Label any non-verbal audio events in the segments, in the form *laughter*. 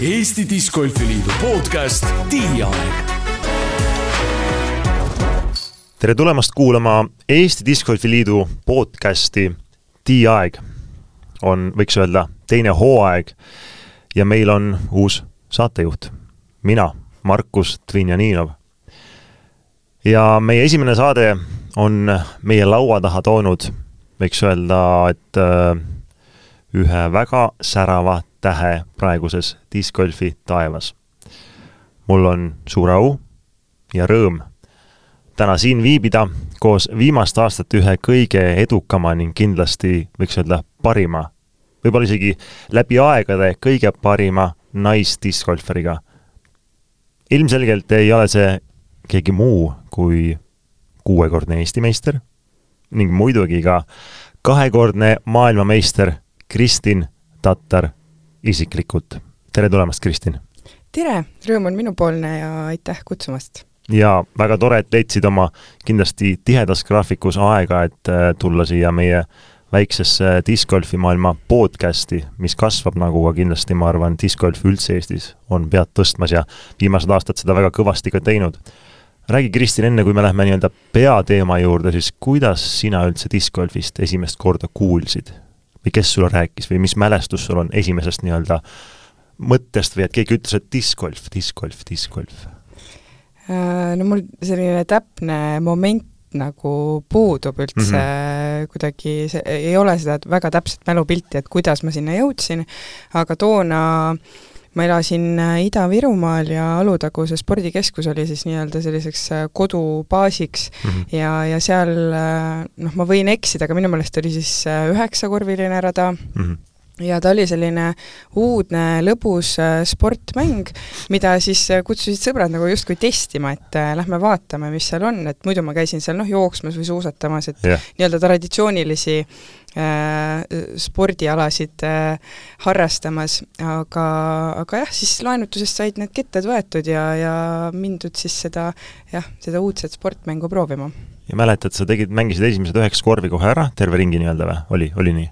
Eesti Discgolfi Liidu podcast Tiiaeg tere tulemast kuulama Eesti Discgolfi Liidu podcasti Tiiaeg. on, võiks öelda, teine hooaeg ja meil on uus saatejuht, mina, Markus Dvinjaninov. ja meie esimene saade on meie laua taha toonud, võiks öelda, et äh, ühe väga särava tähe praeguses discgolfi taevas. mul on suur au ja rõõm täna siin viibida koos viimast aastat ühe kõige edukama ning kindlasti võiks öelda parima, võib-olla isegi läbi aegade kõige parima naisdiscgolferiga. ilmselgelt ei ole see keegi muu kui kuuekordne Eesti meister ning muidugi ka kahekordne maailmameister Kristin Tatar isiklikult. tere tulemast, Kristin! tere, rõõm on minupoolne ja aitäh kutsumast! ja väga tore, et leidsid oma kindlasti tihedas graafikus aega, et äh, tulla siia meie väiksesse discgolfi maailma podcasti, mis kasvab, nagu ka kindlasti ma arvan, discgolf üldse Eestis on pead tõstmas ja viimased aastad seda väga kõvasti ka teinud. räägi, Kristin, enne kui me läheme nii-öelda peateema juurde, siis kuidas sina üldse discgolfist esimest korda kuulsid? Või kes sulle rääkis või mis mälestus sul on esimesest nii-öelda mõttest või et keegi ütles, et discgolf, discgolf, discgolf? Äh, no mul selline täpne moment nagu puudub üldse mm, -hmm. kuidagi see, ei ole seda väga täpset mälupilti, et kuidas ma sinna jõudsin, aga toona ma elasin Ida-Virumaal ja Alutaguse spordikeskus oli siis nii-öelda selliseks äh, kodubaasiks mm -hmm. ja, ja seal noh, ma võin eksida, aga minu meelest oli siis üheksakorviline rada mm, -hmm ja ta oli selline uudne lõbus äh, sportmäng, mida siis äh, kutsusid sõbrad nagu justkui testima, et äh, lähme vaatame, mis seal on, et muidu ma käisin seal noh, jooksmas või suusatamas, et yeah. nii-öelda traditsioonilisi äh, spordialasid äh, harrastamas, aga, aga jah, siis laenutusest said need ketted võetud ja, ja mindud siis seda jah, seda uudset sportmängu proovima. ja mäletad, sa tegid, mängisid esimesed üheksa korvi kohe ära, terve ringi nii-öelda või, oli, oli nii?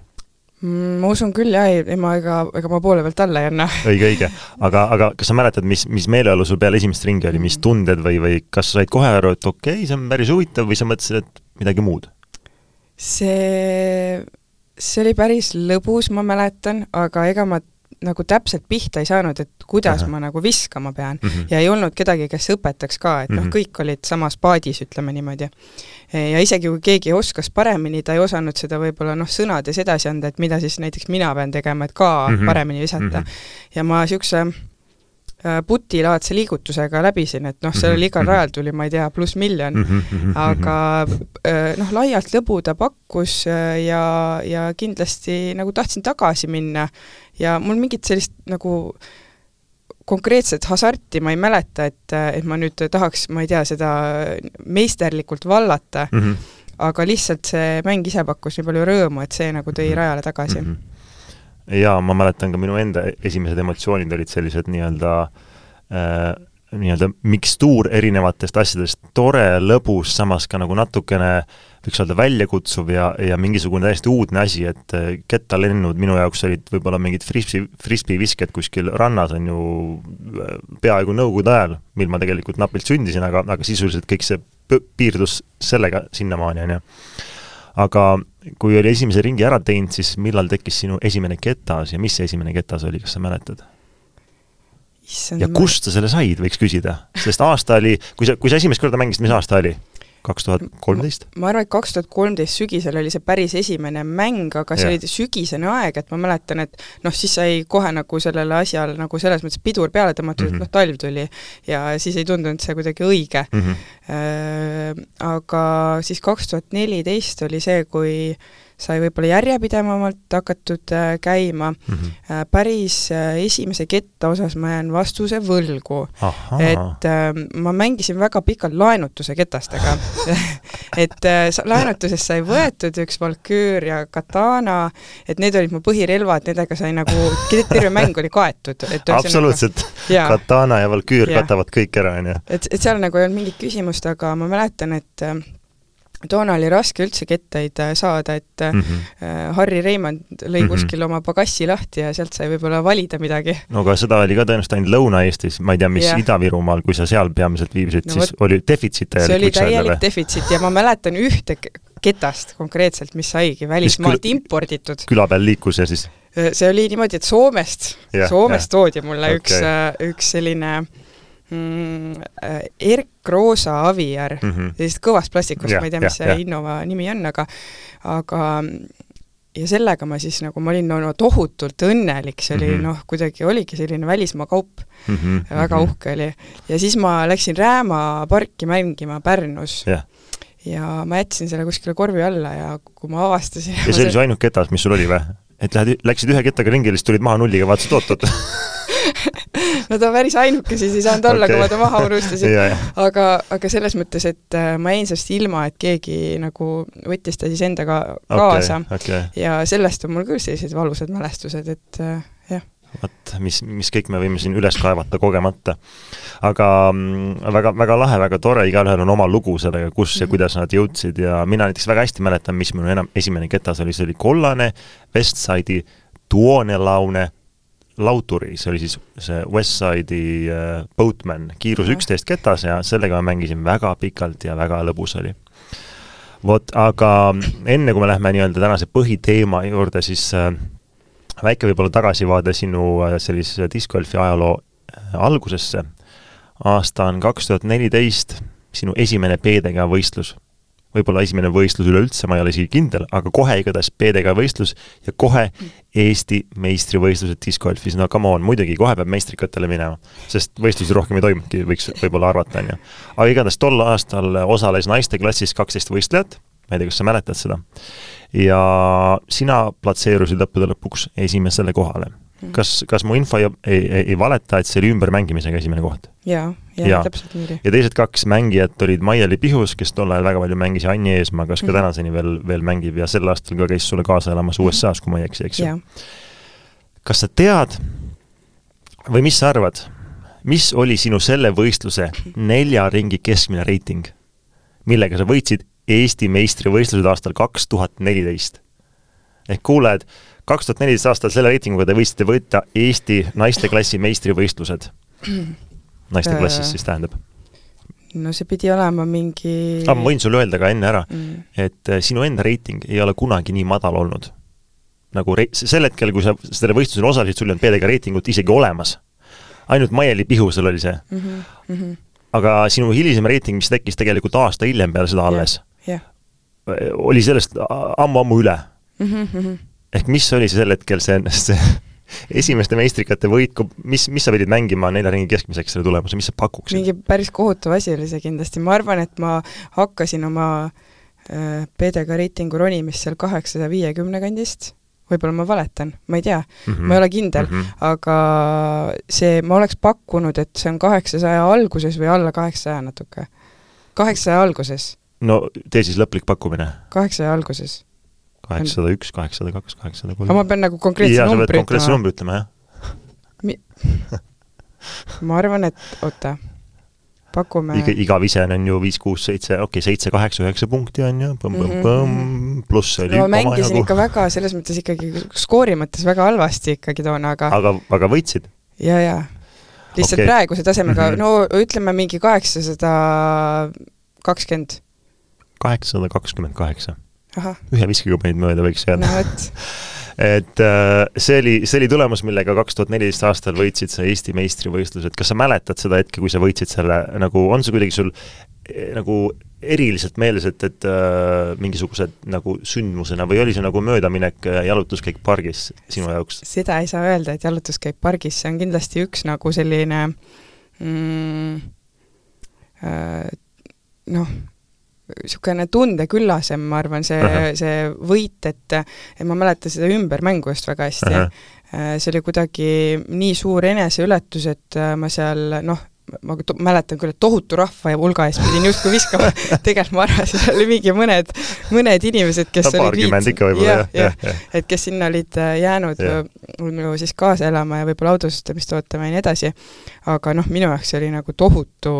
Mm, ma usun küll jah, ei, ma ega, ega ma poole pealt alla ei anna. *laughs* õige, õige. aga, aga kas sa mäletad, mis, mis meeleolu sul peale esimest ringi oli, mis mm. tunded või, või kas sa said kohe aru, et okei okay,, see on päris huvitav või sa mõtlesid, et midagi muud? See, see oli päris lõbus, ma mäletan, aga ega ma nagu täpselt pihta ei saanud, et kuidas Aha. ma nagu viskama pean mm. -hmm. ja ei olnud kedagi, kes õpetaks ka, et noh mm -hmm., kõik olid samas paadis, ütleme niimoodi. ja isegi kui keegi oskas paremini, ta ei osanud seda võib-olla noh, sõnades edasi anda, et mida siis näiteks mina pean tegema, et ka mm -hmm. paremini visata mm. -hmm. ja ma niisuguse putilaadse liigutusega läbisin, et noh, sellel igal mhm, rajal tuli, ma ei tea, pluss miljon, mhm, aga äh, noh, laialt lõbu ta pakkus äh, ja, ja kindlasti nagu tahtsin tagasi minna ja mul mingit sellist nagu konkreetset hasarti ma ei mäleta, et, et ma nüüd tahaks, ma ei tea, seda meisterlikult vallata mm, -hmm. aga lihtsalt see mäng ise pakkus nii palju rõõmu, et see nagu tõi mhm. rajale tagasi mm. -hmm jaa, ma mäletan ka minu enda esimesed emotsioonid olid sellised nii-öelda äh, nii-öelda mikstuur erinevatest asjadest, tore, lõbus, samas ka nagu natukene võiks öelda väljakutsuv ja, ja mingisugune täiesti uudne asi, et äh, kettalennud minu jaoks olid võib-olla mingid frisbee, frisbee-visked kuskil rannas, on ju, äh, peaaegu nõukogude ajal, mil ma tegelikult napilt sündisin, aga, aga sisuliselt kõik see piirdus sellega sinnamaani, on ju aga kui oli esimese ringi ära teinud, siis millal tekkis sinu esimene ketas ja mis see esimene ketas oli, kas sa mäletad? ja kust sa selle said, võiks küsida, sest aasta oli, kui sa, kui sa esimest korda mängisid, mis aasta oli? Kaks tuhat kolmteist? ma arvan, et kaks tuhat kolmteist sügisel oli see päris esimene mäng, aga see ja. oli sügisene aeg, et ma mäletan, et noh, siis sai kohe nagu sellele asjale nagu selles mõttes pidur peale tõmmatud mm, -hmm. et mhm. noh, talv tuli ja siis ei tundunud see kuidagi õige mm. -hmm. Äh, aga siis kaks tuhat neliteist oli see, kui äh, sai võib-olla järjepidevamalt hakatud äh, käima mm. -hmm. päris äh, esimese ketta osas ma jään vastuse võlgu. et ma mängisin väga pikalt laenutuse ketastega *laughs* et laenutusest sai võetud üks Valkyr ja Katana, et need olid mu põhirelvad, nendega sai nagu, terve mäng oli kaetud. absoluutselt nagu,, Katana ja Valkyr katavad kõik ära, on ju. et, et seal nagu ei olnud mingit küsimust, aga ma mäletan, et toona oli raske üldse kettaid äh, saada, et mm -hmm. Harri Reimand lõi mm -hmm. kuskil oma pagassi lahti ja sealt sai võib-olla valida midagi. no aga seda oli ka tõenäoliselt ainult Lõuna-Eestis, ma ei tea, mis yeah. Ida-Virumaal, kui sa seal peamiselt viibisid, siis võt, oli defitsiit täielik? see oli täielik defitsiit ja ma mäletan ühte ketast konkreetselt, mis saigi välismaalt imporditud. küla peal liikus ja siis? see oli niimoodi, et Soomest Soomest yeah. toodi mulle okay. üks, üks selline Erk Roosa Aviar mm, -hmm. sellisest kõvast plastikust, ma ei tea, mis see Innova nimi on, aga aga ja sellega ma siis nagu, ma olin no, no tohutult õnnelik, see oli mm -hmm. noh, kuidagi oligi selline välismaa kaup mm, -hmm. väga mm -hmm. uhke oli. ja siis ma läksin Rääma parki mängima Pärnus yeah. ja ma jätsin selle kuskile korvi alla ja kui ma avastasin ja see oli su ainuke ketas, mis sul oli või? et lähed, läksid ühe kettaga ringi ja siis tulid maha nulliga, vaatasid oot-oot *laughs* no ta päris ainuke siis ei saanud olla okay., kui ma ta maha unustasin aga, aga selles mõttes, et äh, ma jäin sellest ilma, et keegi nagu võttis ta siis endaga kaasa okay, okay. ja sellest on mul küll sellised valusad mälestused, et äh, jah vot, mis, mis kõik me võime siin üles kaevata kogemata. aga mm, väga, väga lahe, väga tore, igalühel on oma lugu sellega, kus ja mhm. kuidas nad jõudsid ja mina näiteks väga hästi mäletan, mis minu enam, esimene ketas oli, see oli kollane Westside'i Tuonelaune lauturi, see oli siis see Westside'i äh, Boatman, kiirus üksteist ketas ja sellega ma mängisin väga pikalt ja väga lõbus oli. vot, aga enne, kui me lähme nii-öelda tänase põhiteema juurde, siis äh, väike võib-olla tagasivaade sinu äh, sellise discgolfi ajaloo algusesse. aasta on kaks tuhat neliteist, sinu esimene PDG võistlus võib-olla esimene võistlus üleüldse, ma ei ole isegi kindel, aga kohe igatahes PDG võistlus ja kohe Eesti meistrivõistlused discgolfis, no come on, muidugi, kohe peab meistrikatele minema. sest võistlusi rohkem ei toimubki, võiks võib-olla arvata, on ju. aga igatahes tol aastal osales naiste klassis kaksteist võistlejat, ma ei tea, kas sa mäletad seda, ja sina platseerusid lõppude lõpuks esimesele kohale. Kas, kas mu info ei, ei, ei, ei valeta, et see oli ümbermängimisega esimene koht? jaa, jaa, täpselt niimoodi. ja teised kaks mängijat olid Maie-Li Pihus, kes tol ajal väga palju mängis, ja Anni Eesmaa, kes ka mm -hmm. tänaseni veel, veel mängib ja sel aastal ka käis sulle kaasa elamas. USA-s, kui ma ei eksi, eks ju. kas sa tead või mis sa arvad, mis oli sinu selle võistluse nelja ringi keskmine reiting, millega sa võitsid Eesti meistrivõistlused aastal kaks tuhat neliteist? ehk kuulajad, kaks tuhat neliteist aastal selle reitinguga te võisite võita Eesti naisteklassi meistrivõistlused. *clears throat* naisteklassis siis tähendab? no see pidi olema mingi ah, ma võin sulle öelda ka enne ära mm., et äh, sinu enda reiting ei ole kunagi nii madal olnud. nagu rei-, sel hetkel, kui sa sellel võistlusel osalesid, sul ei olnud PDG reitingut isegi olemas. ainult Maieli Pihusel oli see mm. -hmm. Mm -hmm. aga sinu hilisem reiting, mis tekkis tegelikult aasta hiljem peale seda alles yeah., yeah. oli sellest ammu-ammu üle mm. -hmm ehk mis oli sel hetkel see, see esimeste meistrikate võit, mis, mis sa pidid mängima nelja ringi keskmiseks selle tulemuse, mis sa pakuksid? mingi päris kohutav asi oli see kindlasti, ma arvan, et ma hakkasin oma äh, PDK reitingu ronimist seal kaheksasaja viiekümne kandist, võib-olla ma valetan, ma ei tea mm, -hmm. ma ei ole kindel mm, -hmm. aga see, ma oleks pakkunud, et see on kaheksasaja alguses või alla kaheksasaja natuke. kaheksasaja alguses. no tee siis lõplik pakkumine. kaheksasaja alguses kaheksasada üks, kaheksasada kaks, kaheksasada kolm. aga ma pean nagu konkreetse numbri ütlema? konkreetse numbri ütlema, jah Mi.... *laughs* ma arvan, et oota, pakume iga, iga visen on ju viis, kuus, seitse, okei okay,, seitse, kaheksa, üheksa punkti on ju, põmm-põmm-põmm, pluss oli no, ma mängisin jagu. ikka väga, selles mõttes ikkagi skoori mõttes väga halvasti ikkagi toona, aga aga, aga võitsid? jaa, jaa. lihtsalt okay. praeguse tasemega mm, -hmm. no ütleme mingi kaheksasada kakskümmend. kaheksasada kakskümmend kaheksa ühe viskiga panid mööda, võiks jääda. No,. et äh, see oli, see oli tulemus, millega kaks tuhat neliteist aastal võitsid sa Eesti meistrivõistlused, kas sa mäletad seda hetke, kui sa võitsid selle, nagu on see kuidagi sul eh, nagu eriliselt meeles, et, et äh, mingisugused nagu sündmusena või oli see nagu möödaminek jalutuskäik pargis sinu jaoks? seda ei saa öelda, et jalutuskäik pargis, see on kindlasti üks nagu selline mm, äh, noh, niisugune tundeküllasem, ma arvan, see uh, -huh. see võit, et et ma mäletan seda ümbermängu just väga hästi uh. -huh. see oli kuidagi nii suur eneseületus, et ma seal noh, ma mäletan küll, et tohutu rahva ja hulga ees pidin justkui viskama, *laughs* tegelikult ma arvasin, seal oli mingi mõned, mõned inimesed, kes no, ikka võib-olla jah, jah, jah. et kes sinna olid äh, jäänud Jah. minu siis kaasa elama ja võib-olla autosustamist ootama ja nii edasi, aga noh, minu jaoks see oli nagu tohutu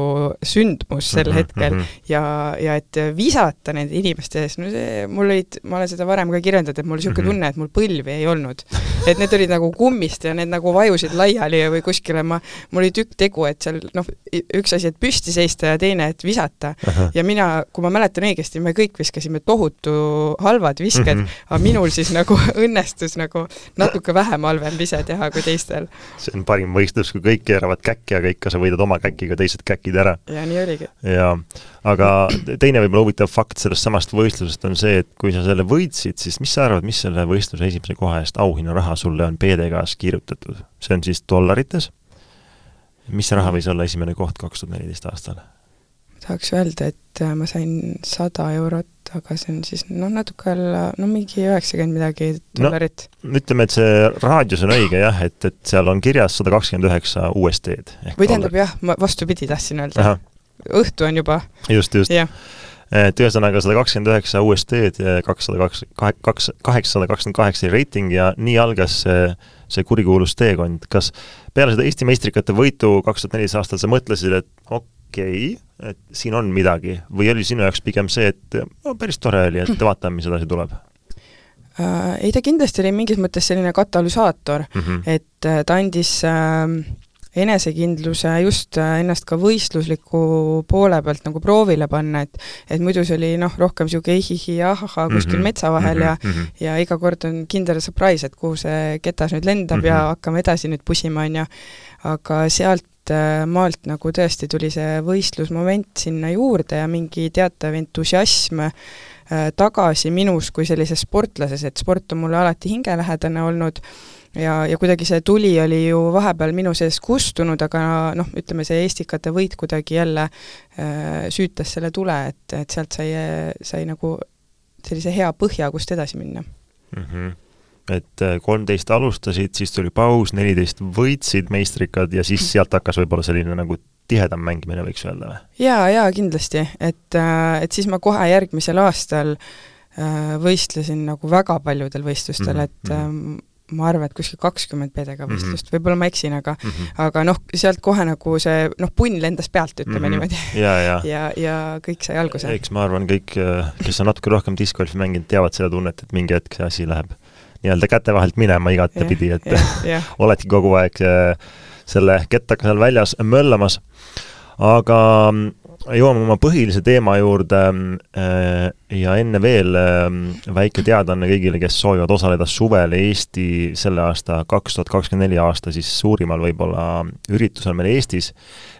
sündmus sel Mhm, hetkel mhm. ja, ja et visata nende inimeste ees, no see, mul olid, ma olen seda varem ka kirjeldanud, et mul oli niisugune Mhm. tunne, et mul põlvi ei olnud. et need olid nagu kummist ja need nagu vajusid laiali või kuskile ma, mul oli tükk tegu, et seal noh, üks asi, et püsti seista ja teine, et visata. ja mina, kui ma mäletan õigesti, me kõik viskasime tohutu halvad visked mm. -hmm. aga minul siis nagu *laughs* õnnestus nagu natuke vähem halvem vise teha kui teistel. see on parim võistlus, kui kõik keeravad käkki, aga ikka sa võidad oma käkiga teised käkid ära. ja nii oligi. ja aga teine võib-olla huvitav fakt sellest samast võistlusest on see, et kui sa selle võitsid, siis mis sa arvad, mis selle võistluse esimese koha eest auhinnaraha sulle on PD-gas kirjutatud? see on siis dollarites? Mis raha võis olla esimene koht kaks tuhat neliteist aastal? tahaks öelda, et äh, ma sain sada eurot, aga see on siis noh, natuke alla, no mingi üheksakümmend midagi dollarit no, ütleme, et see raadius on õige jah, et, et seal on kirjas sada kakskümmend üheksa USD-d. või tähendab jah, ma vastupidi tahtsin öelda. õhtu on juba. just, just. jah et ühesõnaga sada kakskümmend üheksa USD-d ja kakssada kaks, kaks, kaheksasada kakskümmend kaheksa reiting ja nii algas see, see kurikuulus teekond. kas peale seda Eesti meistrikate võitu kaks tuhat neliteist aastal sa mõtlesid, et okei okay,, et siin on midagi või oli sinu jaoks pigem see, et no päris tore oli, et vaatame, mis edasi tuleb? äh,? Ei, ta kindlasti oli mingis mõttes selline katalüsaator mm, -hmm. et äh, ta andis äh, enesekindluse just äh, ennast ka võistlusliku poole pealt nagu proovile panna, et et muidu see oli noh, rohkem niisugune ihihi ja ahahaa kuskil mm -hmm. metsa vahel mm -hmm. ja mm -hmm. ja iga kord on kindel surprise, et kuhu see ketas nüüd lendab mm -hmm. ja hakkame edasi nüüd pusima, on ju. aga sealt äh, maalt nagu tõesti tuli see võistlusmoment sinna juurde ja mingi teatav entusiasm äh, tagasi minus kui sellises sportlases, et sport on mulle alati hingelähedane olnud ja, ja kuidagi see tuli oli ju vahepeal minu sees kustunud, aga noh, ütleme see Estikate võit kuidagi jälle äh, süütas selle tule, et, et sealt sai, sai nagu sellise hea põhja, kust edasi minna mm. -hmm et kolmteist alustasid, siis tuli paus, neliteist võitsid meistrikad ja siis sealt hakkas võib-olla selline nagu tihedam mängimine, võiks öelda või? jaa, jaa, kindlasti, et, et siis ma kohe järgmisel aastal võistlesin nagu väga paljudel võistlustel mm, -hmm. et ähm, ma arvan, et kuskil kakskümmend pedega võistlust mm, -hmm. võib-olla ma eksin, aga mm -hmm. aga noh, sealt kohe nagu see noh, punn lendas pealt, ütleme mm -hmm. niimoodi. ja, ja, *laughs* ja, ja kõik sai alguse. eks ma arvan, kõik, kes on natuke rohkem discgolfi mänginud, teavad seda tunnet, et mingi hetk see asi läheb nii-öelda käte vahelt minema igatepidi, et ja, ja. *laughs* oledki kogu aeg selle kettaga seal väljas möllamas. aga jõuame oma põhilise teema juurde ja enne veel väike teadaanne kõigile, kes soovivad osaleda suvel Eesti selle aasta, kaks tuhat kakskümmend neli aasta siis suurimal võib-olla üritusel meil Eestis,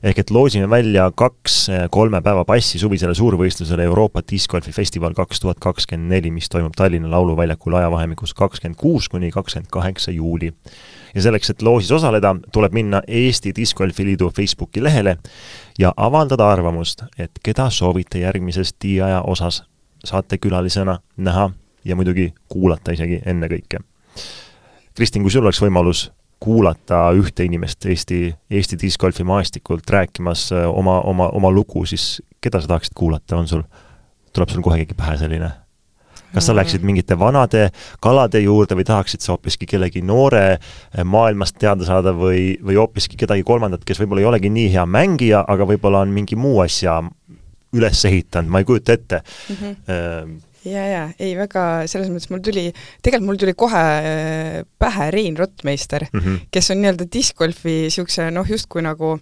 ehk et loosime välja kaks kolme päeva passi suvisele suurvõistlusele Euroopa Discgolfi festival kaks tuhat kakskümmend neli, mis toimub Tallinna Lauluväljakul ajavahemikus kakskümmend kuus kuni kakskümmend kaheksa juuli ja selleks, et loosis osaleda, tuleb minna Eesti Discgolfi Liidu Facebooki lehele ja avaldada arvamust, et keda soovite järgmises tiiaja osas saate külalisena näha ja muidugi kuulata isegi ennekõike. Kristin, kui sul oleks võimalus kuulata ühte inimest Eesti, Eesti discgolfi maastikult rääkimas oma, oma, oma lugu, siis keda sa tahaksid kuulata, on sul, tuleb sul kohe keegi pähe selline? Kas sa läksid mingite vanade kalade juurde või tahaksid sa hoopiski kellegi noore maailmast teada saada või, või hoopiski kedagi kolmandat, kes võib-olla ei olegi nii hea mängija, aga võib-olla on mingi muu asja üles ehitanud, ma ei kujuta ette mm. -hmm. ja, ja ei väga, selles mõttes mul tuli, tegelikult mul tuli kohe pähe Rein Rottmeister mm, -hmm. kes on nii-öelda discgolfi niisuguse noh, justkui nagu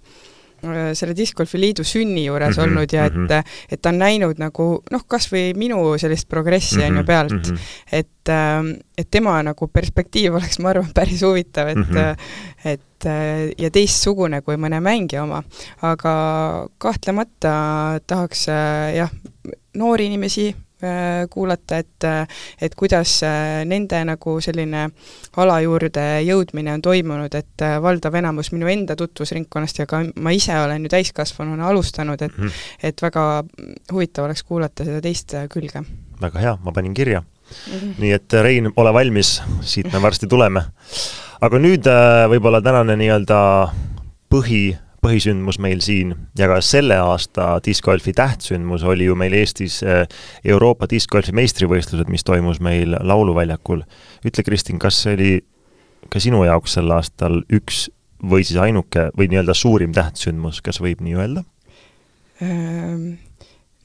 selle Discgolfi Liidu sünni juures mm -hmm, olnud ja et mm, -hmm. et ta on näinud nagu noh, kas või minu sellist progressi, on ju, pealt mm, -hmm. et, et tema nagu perspektiiv *laughs* oleks, ma arvan, päris huvitav, et mm -hmm. et ja teistsugune kui mõne mängija oma. aga kahtlemata tahaks jah, noori inimesi kuulata, et et kuidas nende nagu selline ala juurde jõudmine on toimunud, et valdav enamus minu enda tutvusringkonnast ja ka ma ise olen ju täiskasvanuna alustanud, et mm et väga huvitav oleks kuulata seda teist külge. väga hea, ma panin kirja mm. -hmm. nii et Rein, ole valmis, siit me varsti tuleme. aga nüüd võib-olla tänane nii-öelda põhi põhisündmus meil siin ja ka selle aasta discgolfi tähtsündmus oli ju meil Eestis äh, Euroopa discgolfi meistrivõistlused, mis toimus meil Lauluväljakul. ütle, Kristin, kas see oli ka sinu jaoks sel aastal üks või siis ainuke või nii-öelda suurim tähtsündmus, kas võib nii öelda?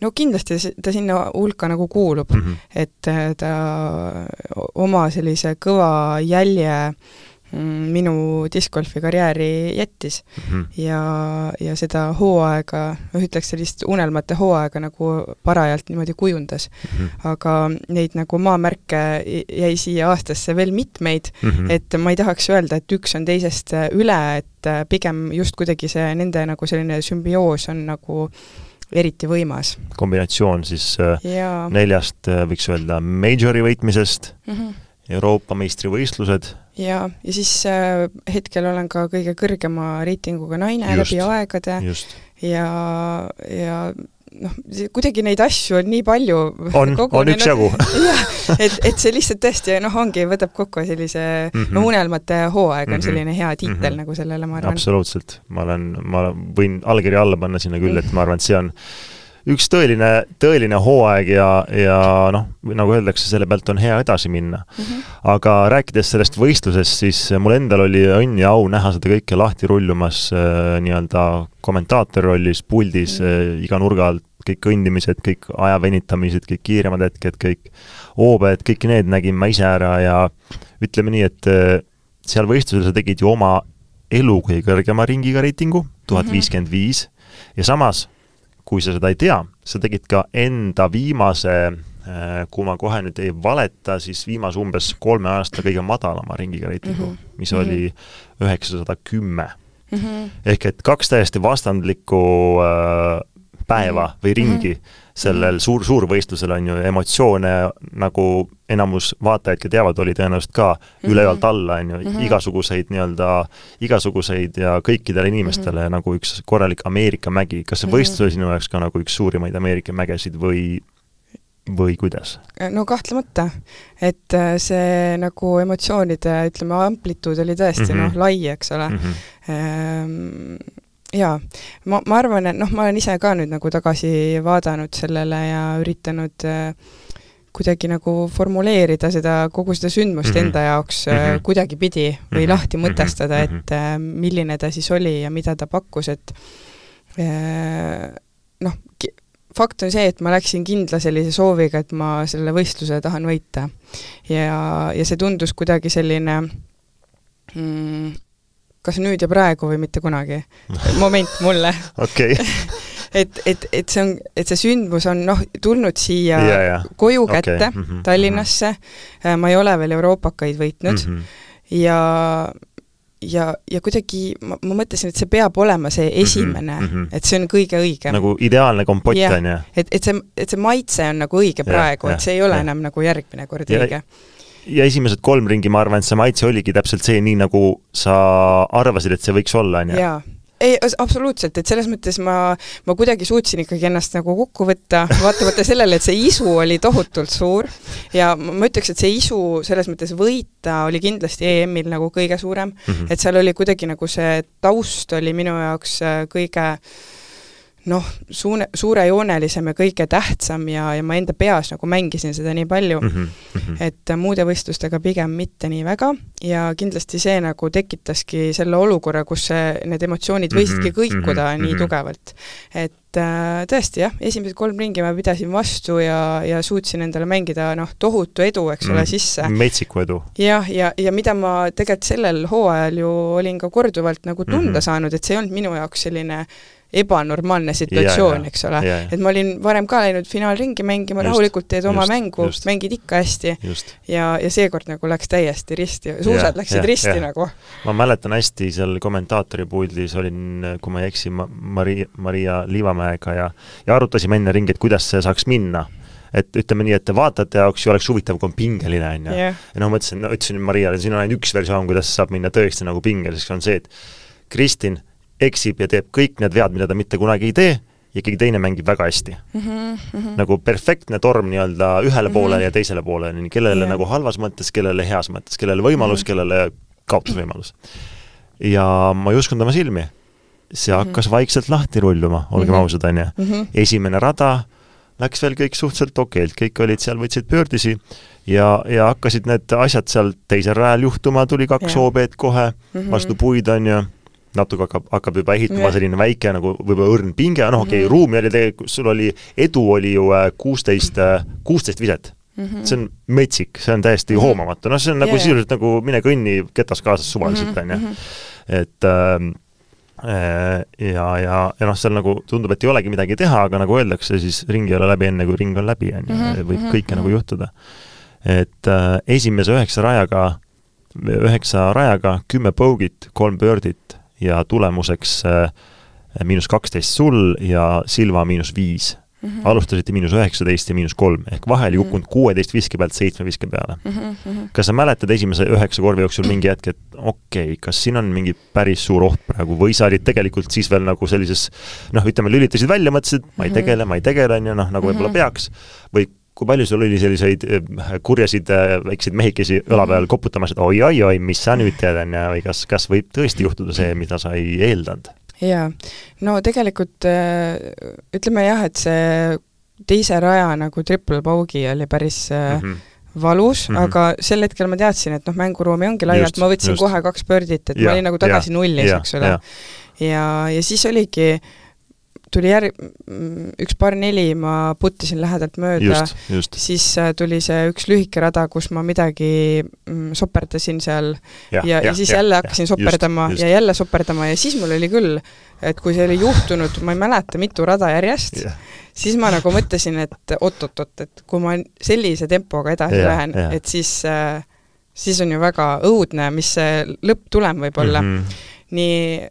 No kindlasti ta sinna hulka nagu kuulub mm, -hmm. et äh, ta oma sellise kõva jälje mm, minu discgolfi karjääri jättis mm. -hmm. ja, ja seda hooaega, noh ütleks sellist unelmate hooaega nagu parajalt niimoodi kujundas mm. -hmm. aga neid nagu maamärke jäi siia aastasse veel mitmeid mm, -hmm. et ma ei tahaks öelda, et üks on teisest üle, et pigem just kuidagi see nende nagu selline sümbioos on nagu eriti võimas. kombinatsioon siis äh, ja. neljast, äh, võiks öelda, major'i võitmisest mm, -hmm. Euroopa meistrivõistlused. ja, ja siis äh, hetkel olen ka kõige kõrgema reitinguga naine just, läbi aegade just. ja, ja noh, kuidagi neid asju on nii palju. on, *laughs* on üksjagu *laughs* jah, et, et see lihtsalt tõesti noh, ongi, võtab kokku sellise mm -hmm. no unelmate hooaeg on mm -hmm. selline hea tiitel mm -hmm. nagu sellele, ma arvan. absoluutselt, ma olen, ma võin allkirja alla panna sinna küll, et ma arvan, et see on üks tõeline, tõeline hooaeg ja, ja noh, nagu öeldakse, selle pealt on hea edasi minna mm. -hmm. aga rääkides sellest võistlusest, siis mul endal oli õnn ja au näha seda kõike lahti rullumas äh, nii-öelda kommentaatori rollis, puldis mm -hmm. äh, iga nurga alt kõik kõndimised, kõik aja venitamised, kõik kiiremad hetked, kõik hoobed, kõik need nägin ma ise ära ja ütleme nii, et äh, seal võistlusel sa tegid ju oma elu kõige kõrgema ringiga reitingu, tuhat viiskümmend viis, ja samas, kui sa seda ei tea, sa tegid ka enda viimase äh, kui ma kohe nüüd ei valeta, siis viimase umbes kolme aasta kõige madalama ringiga reitingu mm, -hmm. mis oli mhm. üheksasada kümme. Mhm. ehk et kaks täiesti vastandlikku äh, päeva mhm. või ringi mm -hmm. sellel suur, suurvõistlusel on ju emotsioone, nagu enamus vaatajaidki teavad, oli tõenäoliselt ka mm -hmm. ülevalt alla, on ju, mhm. igasuguseid nii-öelda, igasuguseid ja kõikidele inimestele mm -hmm. nagu üks korralik Ameerika mägi. kas see mhm. võistlus oli sinu jaoks ka nagu üks suurimaid Ameerika mägesid või või kuidas? no kahtlemata, et äh, see nagu emotsioonide, ütleme, amplituud oli tõesti mm -hmm. noh, lai, eks ole mm. -hmm jaa, ma, ma arvan, et noh, ma olen ise ka nüüd nagu tagasi vaadanud sellele ja üritanud äh, kuidagi nagu formuleerida seda, kogu seda sündmust mm -hmm. enda jaoks mm -hmm. kuidagipidi või mm -hmm. lahti mhm. mõtestada, et mhm. äh, milline ta siis oli ja mida ta pakkus, et äh, noh, fakt on see, et ma läksin kindla sellise sooviga, et ma selle võistluse tahan võita. ja, ja see tundus kuidagi selline mm, kas nüüd ja praegu või mitte kunagi moment mulle *laughs* okei *laughs* et, et, et see on, et see sündmus on noh, tulnud siia yeah, yeah. koju okay. kätte mm -hmm. Tallinnasse, äh, ma ei ole veel euroopakaid võitnud mm -hmm. ja ja, ja kuidagi ma, ma mõtlesin, et see peab olema see mhm, esimene mm, -hmm. et see on kõige õigem. nagu ideaalne kompott on ju? et, et see, et see maitse on nagu õige praegu et see ei ole yeah. enam nagu järgmine kord ja, õige ja esimesed kolm ringi, ma arvan, et see maitse oligi täpselt see, nii nagu sa arvasid, et see võiks olla, on ju? ei, absoluutselt, et selles mõttes ma, ma kuidagi suutsin ikkagi ennast nagu kokku võtta, vaatamata sellele, et see isu oli tohutult suur ja ma ütleks, et see isu selles mõttes võita oli kindlasti EM-il nagu kõige suurem mm, -hmm. et seal oli kuidagi nagu see taust oli minu jaoks äh, kõige äh, noh, suune, suurejoonelisem ja kõige tähtsam ja, ja ma enda peas nagu mängisin seda nii palju mm, -hmm, mm -hmm. et muude võistlustega pigem mitte nii väga ja kindlasti see nagu tekitaski selle olukorra, kus see, need emotsioonid võisidki mhm, kõikuda mm -hmm, nii tugevalt. et äh, tõesti jah, esimesed kolm ringi ma pidasin vastu ja, ja suutsin endale mängida noh, tohutu edu, eks ole mm, -hmm. sisse. metsiku edu. jah, ja, ja, ja mida ma tegelikult sellel hooajal ju olin ka korduvalt nagu tunda mm -hmm. saanud, et see ei olnud minu jaoks selline ebanormaalne situatsioon, eks ole. et ma olin varem ka läinud finaalringi mängima, rahulikult teed oma just, mängu, mängid ikka hästi. ja, ja seekord nagu läks täiesti risti, suusad läksid ja, risti ja. nagu. ma mäletan hästi, seal kommentaatori puldis olin, kui ma ei eksi, Maria, Maria Liivamäega ja ja arutasime enne ringi, et kuidas see saaks minna et ütleme nii, et vaatajate jaoks ju oleks huvitav, kui on pingeline, on ju. ja noh, mõtlesin, ütlesin Mariale, siin on ainult üks versioon, kuidas saab minna tõesti nagu pingeliseks, on see, et Kristin eksib ja teeb kõik need vead, mida ta mitte kunagi ei tee, ja keegi teine mängib väga hästi mm. -hmm. nagu perfektne torm nii-öelda ühele mm -hmm. poolele ja teisele poolele, nii kellele yeah. nagu halvas mõttes, kellele heas mõttes, kellele võimalus mm, -hmm. kellele kaotusvõimalus. ja ma ei uskunud oma silmi. see hakkas vaikselt lahti rulluma, olgem Mhm. ausad, on ju. Mhm. esimene rada läks veel kõik suhteliselt okeilt, kõik olid seal, võtsid pöördisi ja, ja hakkasid need asjad seal teisel rajal juhtuma, tuli kaks Jah. hoobeed kohe vastu puid, on ju, natuke hakkab, hakkab juba ehitama Jah. selline väike nagu võib-olla õrn pinge, noh okei okay, Mhm. ruumi oli tegelikult, sul oli, edu oli ju äh, kuusteist, kuusteist viset. Mhm. see on metsik, see on täiesti Mhm. hoomamatu, noh, see on nagu jaa. sisuliselt nagu mine kõnni ketas kaasas suvaliselt, on ju Mhm. et ähm, äh, ja, ja, ja noh, seal nagu tundub, et ei olegi midagi teha, aga nagu öeldakse, siis ring ei ole läbi enne, kui ring on läbi, on ju, Mhm, võib mhm, kõike nagu mhm. juhtuda. et äh, esimese üheksa rajaga, üheksa rajaga kümme bogey't, kolm birdit ja tulemuseks äh, miinus kaksteist sul ja Silva miinus viis. Mhm. alustasite miinus üheksateist ja miinus kolm, ehk vahe oli Mhm. kukkunud kuueteist viske pealt seitsme viske peale Mhm, mhm. kas sa mäletad esimese üheksa korvi jooksul mingi hetk, et okei okay,, kas siin on mingi päris suur oht praegu või sa olid tegelikult siis veel nagu sellises noh, ütleme, lülitasid välja, mõtlesid, ma ei Mhm. tegele, ma ei tegele, on ju, noh, nagu võib-olla Mhm. peaks, või kui palju sul oli selliseid eh, kurjasid eh, väikseid mehikesi õla peal koputamas, et oi-oi-oi, mis sa nüüd teed, on ju, või kas, kas võib tõesti juhtuda see, mida sa ei eeldanud? jaa, no tegelikult äh, ütleme jah, et see teise raja nagu triple bogey oli päris äh, Mhm. valus mm, Mhm. -hmm. aga sel hetkel ma teadsin, et noh, mänguruumi ongi laialt, ma võtsin just. kohe kaks birdit, et Ja, ma olin nagu tagasi ja, nullis, eks ole. ja. ja, siis oligi, tuli järg-, üks paar neli ma puttisin lähedalt mööda, siis äh, tuli see üks lühike rada, kus ma midagi mm, soperdasin seal ja, ja, ja siis ja, jälle hakkasin ja, soperdama just, just. ja jälle soperdama ja siis mul oli küll, et kui see oli juhtunud, ma ei mäleta, mitu rada järjest yeah., siis ma nagu mõtlesin, et oot-oot-oot, et kui ma sellise tempoga edasi yeah, lähen yeah., et siis äh, siis on ju väga õudne, mis see lõpptulem võib olla mm. -hmm. nii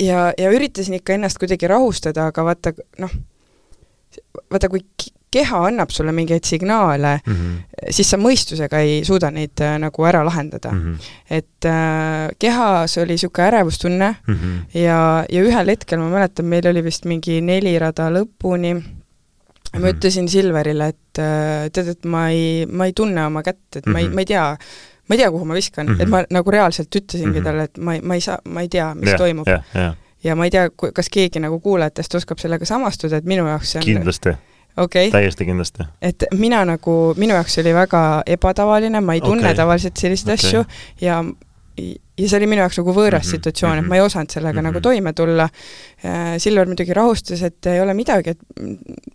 ja, ja üritasin ikka ennast kuidagi rahustada, aga vaata, noh, vaata, kui keha annab sulle mingeid signaale mm, -hmm. siis sa mõistusega ei suuda neid äh, nagu ära lahendada mm. -hmm. et äh, kehas oli niisugune ärevustunne mm -hmm. ja, ja ühel hetkel ma mäletan, meil oli vist mingi neli rada lõpuni, ma Mhm. ütlesin Silverile, et äh, tead, et ma ei, ma ei tunne oma kätt, et ma ei, Mhm. ma ei tea, ma ei tea, kuhu ma viskan mm, -hmm. et ma nagu reaalselt ütlesingi mm -hmm. talle, et ma ei, ma ei saa, ma ei tea, mis ja, toimub. ja, ja. ja ma ei tea, kas keegi nagu kuulajatest oskab sellega samastuda, et minu jaoks see on kindlasti okay. täiesti kindlasti. et mina nagu, minu jaoks oli väga ebatavaline, ma ei tunne okay. tavaliselt selliseid okay. asju ja ja see oli minu jaoks nagu võõras mm -hmm, situatsioon et ma ei osanud sellega mm -hmm. nagu toime tulla. Silver muidugi rahustas, et ei ole midagi, et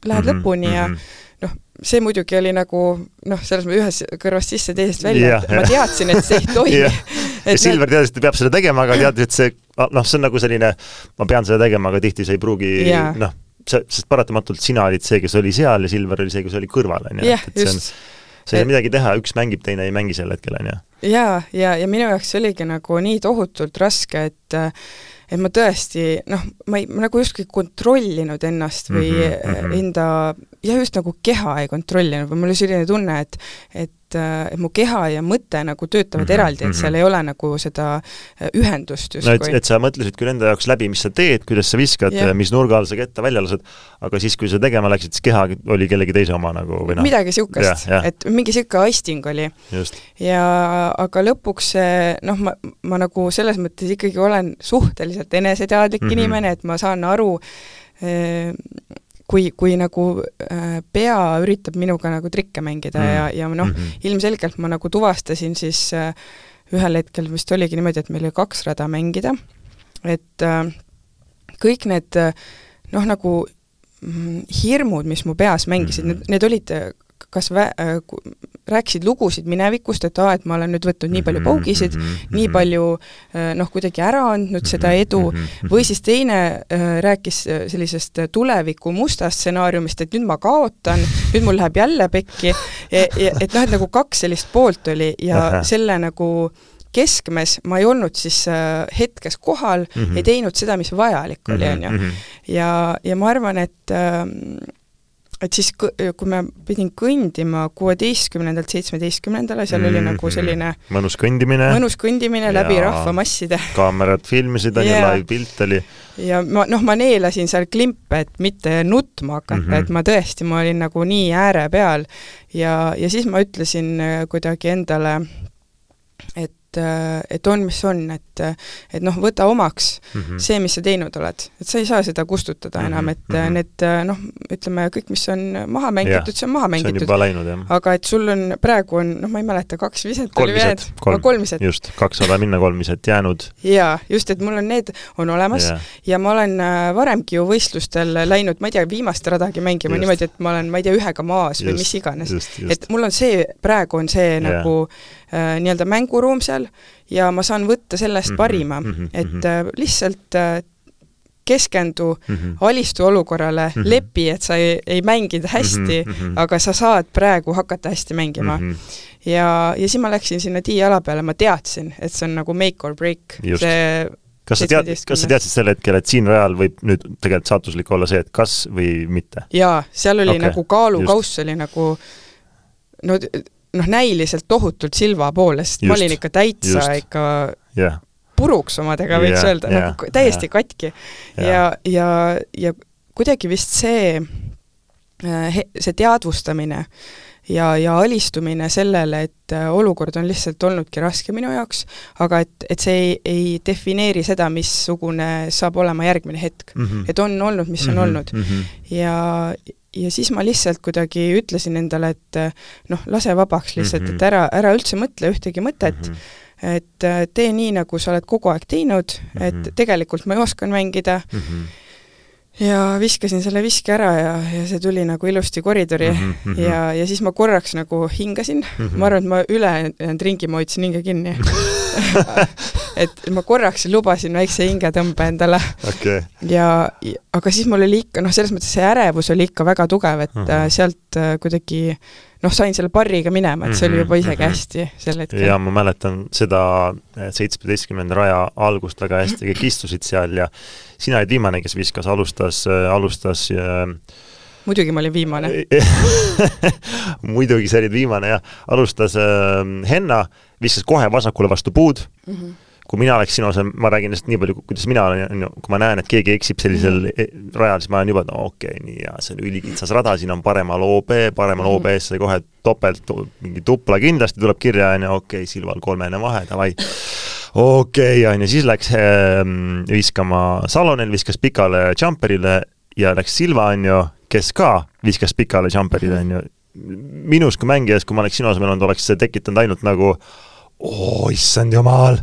lähed mm -hmm, lõpuni ja mm -hmm. Noh, see muidugi oli nagu noh, selles mõttes ühest kõrvast sisse, teisest välja yeah,, et ma teadsin, et see ei *laughs* toimi yeah. ja Silver teadis, et ta peab seda tegema, aga teadis, et see noh, see on nagu selline, ma pean seda tegema, aga tihti see ei pruugi yeah. noh, see, sest paratamatult sina olid see, kes oli seal ja Silver oli see, kes oli kõrval, on ju, et, et see on sa ei saa midagi teha, üks mängib, teine ei mängi sel hetkel, on ju. jaa, ja, ja minu jaoks oligi nagu nii tohutult raske, et et ma tõesti noh, ma ei, ma nagu justkui kontrollinud ennast või mm -hmm. enda, jah, just nagu keha ei kontrollinud või mul oli selline tunne, et et et mu keha ja mõte nagu töötavad mm -hmm, eraldi, et seal ei ole nagu seda ühendust justkui. no et, et sa mõtlesid küll enda jaoks läbi, mis sa teed, kuidas sa viskad yeah., mis nurga all sa ketta välja lased, aga siis, kui sa tegema läksid, siis keha oli kellegi teise oma nagu või noh. midagi niisugust, et mingi niisugune aisting oli. ja aga lõpuks see noh, ma, ma nagu selles mõttes ikkagi olen suhteliselt eneseteadlik mm -hmm. inimene, et ma saan aru eh, kui, kui nagu äh, pea üritab minuga nagu trikke mängida mm. ja, ja noh mm -hmm., ilmselgelt ma nagu tuvastasin siis äh, ühel hetkel vist oligi niimoodi, et meil oli kaks rada mängida, et äh, kõik need noh, nagu mm, hirmud, mis mu peas mängisid mm, -hmm. need, need olid kas vä-, äh, rääkisid lugusid minevikust, et aa, et ma olen nüüd võtnud nii palju paugisid mm, -hmm. nii palju noh, kuidagi ära andnud seda edu või siis teine äh, rääkis sellisest tuleviku mustast stsenaariumist, et nüüd ma kaotan, nüüd mul läheb jälle pekki, et noh, et nagu kaks sellist poolt oli ja Aha. selle nagu keskmes ma ei olnud siis äh, hetkes kohal mm, -hmm. ei teinud seda, mis vajalik oli, on ju. ja, ja ma arvan, et äh, et siis, kui ma pidin kõndima kuueteistkümnendalt seitsmeteistkümnendale, seal mm -hmm. oli nagu selline mõnus kõndimine, mõnus kõndimine läbi rahvamasside. kaamerad filmisid, on ju, live-pilt oli. ja ma, noh, ma neelasin seal klimpe, et mitte nutma hakata mm, -hmm. et ma tõesti, ma olin nagu nii ääre peal ja, ja siis ma ütlesin kuidagi endale, et et on, mis on, et et noh, võta omaks mm -hmm. see, mis sa teinud oled. et sa ei saa seda kustutada mm -hmm. enam, et mm -hmm. need noh, ütleme, kõik, mis on maha mängitud, see on maha mängitud. aga et sul on, praegu on, noh, ma ei mäleta, kaks viset kolm viset, kolm, kolm viset. just, kakssada minna, kolm viset jäänud. jaa, just, et mul on need, on olemas yeah. ja ma olen äh, varemgi ju võistlustel läinud, ma ei tea, viimast radagi mängima just. niimoodi, et ma olen, ma ei tea, ühega maas just, või mis iganes. et mul on see, praegu on see yeah. nagu äh, nii-öelda mänguruum seal ja ma saan võtta sellest -hmm, parima mm, -hmm, et äh, lihtsalt äh, keskendu mm, -hmm. alistu olukorrale mm, -hmm. lepi, et sa ei, ei mänginud hästi mm, -hmm. aga sa saad praegu hakata hästi mängima mm. -hmm. ja, ja siis ma läksin sinna tiiala peale, ma teadsin, et see on nagu make or break, see kas sa tead, kas sa teadsid sel hetkel, et siin rajal võib nüüd tegelikult saatuslik olla see, et kas või mitte? jaa, seal oli okay. nagu kaalukauss oli nagu no noh, näiliselt tohutult Silva poolest, ma olin ikka täitsa just. ikka yeah. puruks omadega, võiks yeah, öelda yeah,, nagu täiesti yeah. katki yeah.. ja, ja, ja kuidagi vist see, äh, see teadvustamine ja, ja alistumine sellele, et äh, olukord on lihtsalt olnudki raske minu jaoks, aga et, et see ei, ei defineeri seda, missugune saab olema järgmine hetk mm. -hmm. et on olnud, mis on mm -hmm. olnud mm. -hmm. ja, ja siis ma lihtsalt kuidagi ütlesin endale, et noh, lase vabaks lihtsalt mm, -hmm. et ära, ära üldse mõtle ühtegi mõtet mm, -hmm. et äh, tee nii, nagu sa oled kogu aeg teinud mm, -hmm. et mhm. tegelikult ma oskan mängida mm, -hmm ja viskasin selle viske ära ja, ja see tuli nagu ilusti koridori mm -hmm. ja, ja siis ma korraks nagu hingasin mm, -hmm. ma arvan, et ma ülejäänud ringi ma hoidsin hinge kinni *laughs* et ma korraks lubasin väikse hingetõmbe endale okay.. ja, aga siis mul oli ikka, noh, selles mõttes see ärevus oli ikka väga tugev, et mm -hmm. sealt äh, kuidagi noh, sain selle barriga minema, et see oli juba isegi mhm. hästi sel hetkel. jaa, ma mäletan seda seitsmeteistkümnenda raja algust väga hästi, kõik istusid seal ja sina olid viimane, kes viskas, alustas, alustas muidugi ma olin viimane *laughs* muidugi, sa olid viimane, jah. alustas äh, Henna, viskas kohe vasakule vastu puud mm. -hmm kui mina oleks sinu asemel, ma räägin lihtsalt nii palju, kuidas mina olen, on ju, kui ma näen, et keegi eksib sellisel mm -hmm. rajal, siis ma olen juba, no okei okay,, nii hea, see on ülikitsas rada, siin on paremal OB, paremal mm -hmm. OB ees sai kohe topelt, mingi tupla kindlasti tuleb kirja, on ju, okei okay,, Silval kolmene vahe, davai okei okay,, on ju, siis läks äh, viskama Salonel, viskas pikale jumperile ja läks Silva, on ju, kes ka viskas pikale jumperile, on ju. minus kui mängijas, kui ma oleks sinu asemel olnud, oleks see tekitanud ainult nagu oo, issand jumal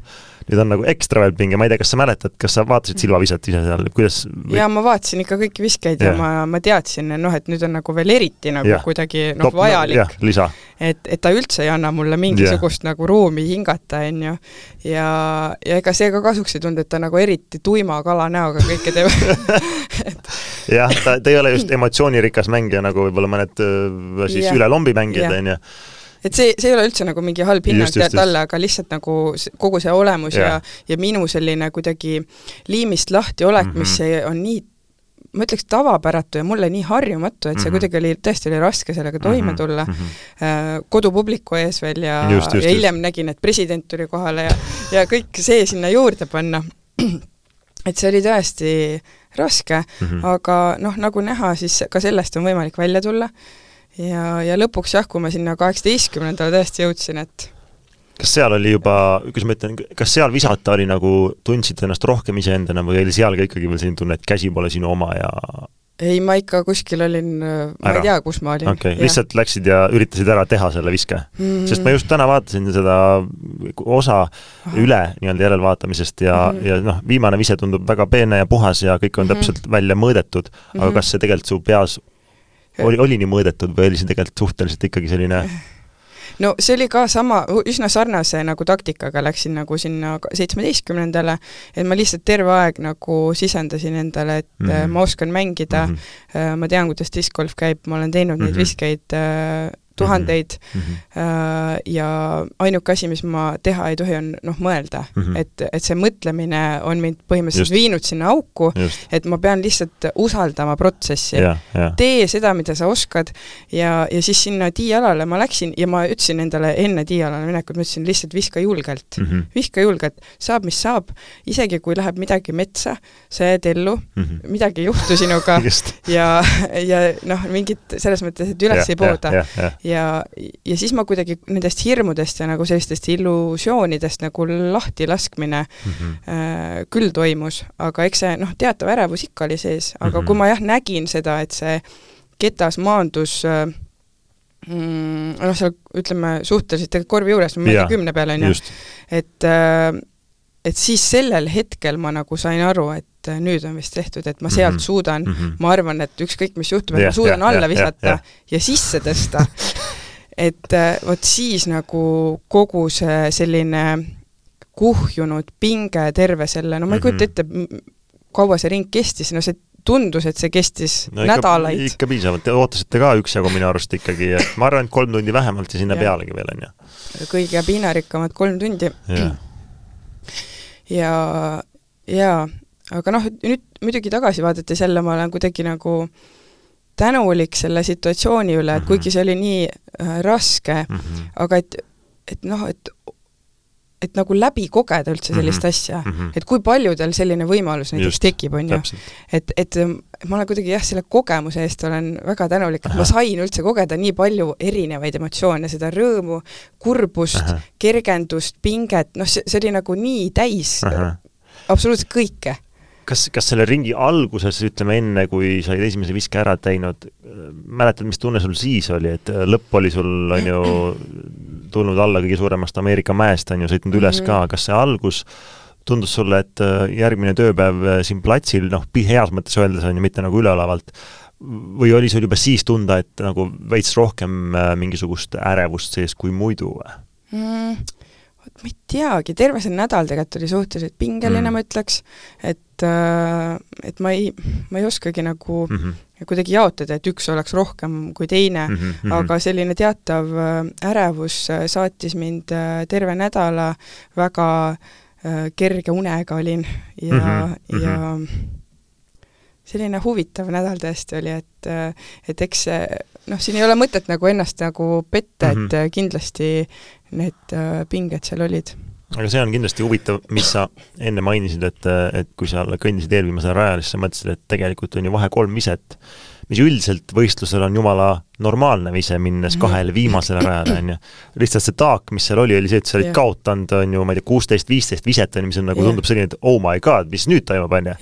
nüüd on nagu ekstra veel pinge, ma ei tea, kas sa mäletad, kas sa vaatasid Silva viset ise seal, kuidas või... jaa, ma vaatasin ikka kõiki viskeid ja, ja ma, ma teadsin, noh, et nüüd on nagu veel eriti nagu ja. kuidagi noh, vajalik. no,. et, et ta üldse ei anna mulle mingisugust ja. nagu ruumi hingata, on ju. ja, ja ega see ka kasuks ei tulnud, et ta nagu eriti tuima kala näoga kõike teeb. Et *laughs* jah, ta, ta ei ole just *laughs* emotsioonirikas mängija, nagu võib-olla mõned äh, siis üle lombi mängijad, on ju et see, see ei ole üldse nagu mingi halb hinnang talle, aga lihtsalt nagu kogu see olemus yeah. ja, ja minu selline kuidagi liimist lahti olek mm, -hmm. mis on nii ma ütleks tavapäratu ja mulle nii harjumatu, et see mm -hmm. kuidagi oli, tõesti oli raske sellega toime mhm, tulla mm. -hmm. kodupubliku ees veel ja, ja hiljem nägin, et president tuli kohale ja, ja kõik see sinna juurde panna. et see oli tõesti raske mm, -hmm. aga noh, nagu näha, siis ka sellest on võimalik välja tulla ja, ja lõpuks jah, kui ma sinna kaheksateistkümnendale tõesti jõudsin, et kas seal oli juba, kuidas ma ütlen, kas seal visata oli nagu, tundsid ennast rohkem iseendana või oli seal ka ikkagi veel selline tunne, et käsi pole sinu oma ja ei, ma ikka kuskil olin, ma ei tea, kus ma olin. okei okay., lihtsalt läksid ja üritasid ära teha selle viske mm? -hmm. sest ma just täna vaatasin seda osa Aha. üle nii-öelda järelvaatamisest ja mm, -hmm. ja noh, viimane vise tundub väga peene ja puhas ja kõik on mm -hmm. täpselt välja mõõdetud, aga mm -hmm. kas see tegelikult su peas oli, oli nii mõõdetud või oli see tegelikult suhteliselt ikkagi selline *laughs* no see oli ka sama, üsna sarnase nagu taktikaga läksin nagu sinna seitsmeteistkümnendale, et ma lihtsalt terve aeg nagu sisendasin endale, et mm -hmm. ma oskan mängida mm, -hmm. ma tean, kuidas discgolf käib, ma olen teinud mm -hmm. neid mhm. viskeid äh, tuhandeid mm -hmm. ja ainuke asi, mis ma teha ei tohi, on noh, mõelda mm. -hmm. et, et see mõtlemine on mind põhimõtteliselt Just. viinud sinna auku, et ma pean lihtsalt usaldama protsessi yeah,. Yeah. tee seda, mida sa oskad ja, ja siis sinna tiialale ma läksin ja ma ütlesin endale enne tiialale minekut, ma ütlesin lihtsalt viska julgelt mm, -hmm. viska julgelt, saab, mis saab, isegi kui läheb midagi metsa, sa jääd ellu mm, -hmm. midagi ei juhtu sinuga *laughs* ja, ja noh, mingit selles mõttes, et üles yeah, ei pooda yeah, yeah, yeah ja, ja siis ma kuidagi nendest hirmudest ja nagu sellistest illusioonidest nagu lahti laskmine mm -hmm. äh, küll toimus, aga eks see noh, teatav ärevus ikka oli sees, aga mm -hmm. kui ma jah, nägin seda, et see ketas maandus äh, mm, noh, seal ütleme suhteliselt korvi juures, ma ei tea, kümne peal, on ju, et äh, et siis sellel hetkel ma nagu sain aru, et äh, nüüd on vist tehtud, et ma sealt mm -hmm. suudan mm, -hmm. ma arvan, et ükskõik, mis juhtub, et yeah, ma suudan yeah, alla visata yeah, yeah. ja sisse tõsta *laughs* et äh, vot siis nagu kogu see selline kuhjunud pinge terve selle, no ma ei kujuta mhm. ette, kaua see ring kestis, no see tundus, et see kestis no, ikka, nädalaid. ikka piisavalt, te ootasite ka üksjagu minu arust ikkagi, et ma arvan, et kolm tundi vähemalt ja sinna ja. pealegi veel, on ju. kõige piinarikkamad kolm tundi ja, jaa, aga noh, nüüd muidugi tagasi vaadates jälle ma olen kuidagi nagu tänulik selle situatsiooni üle, et mhm. kuigi see oli nii äh, raske mm, -hmm. aga et, et noh, et et nagu läbi kogeda üldse sellist mm -hmm. asja mm, -hmm. et kui paljudel selline võimalus näiteks Just, tekib, on ju. et, et ma olen kuidagi jah, selle kogemuse eest olen väga tänulik, et ma sain üldse kogeda nii palju erinevaid emotsioone, seda rõõmu, kurbust, kergendust, pinget, noh, see, see oli nagu nii täis Aha. absoluutselt kõike kas, kas selle ringi alguses, ütleme enne, kui sa olid esimese viske ära teinud, mäletad, mis tunne sul siis oli, et lõpp oli sul, on ju, tulnud alla kõige suuremast Ameerika mäest, on ju, sõitnud üles mm -hmm. ka, kas see algus tundus sulle, et äh, järgmine tööpäev äh, siin platsil, noh, heas mõttes öeldes on ju, mitte nagu üleolevalt, või oli sul juba siis tunda, et nagu veits rohkem äh, mingisugust ärevust sees kui muidu või mm,? Ma ei teagi, terve see nädal tegelikult oli suhteliselt pingeline mm., ma ütleks, et, et ma ei, ma ei oskagi nagu mm -hmm kuidagi jaotada, et üks oleks rohkem kui teine mm, -hmm. aga selline teatav äh, ärevus äh, saatis mind äh, terve nädala, väga kerge unega olin ja mm, -hmm. ja selline huvitav nädal tõesti oli, et, et eks see noh, siin ei ole mõtet nagu ennast nagu petta mm, -hmm. et mhm. kindlasti need pinged seal olid aga see on kindlasti huvitav, mis sa enne mainisid, et, et kui sa kõndisid eelviimasel rajal, siis sa mõtlesid, et tegelikult on ju vahe kolm viset mis üldiselt võistlusel on jumala normaalne vise, minnes mhm. kahele viimasele rajale, on ju. lihtsalt see taak, mis seal oli, oli see, et sa olid yeah. kaotanud, on ju, ma ei tea, kuusteist, viisteist viset, on ju, mis on nagu yeah. tundub selline, et oh my god, mis nüüd toimub, on ju.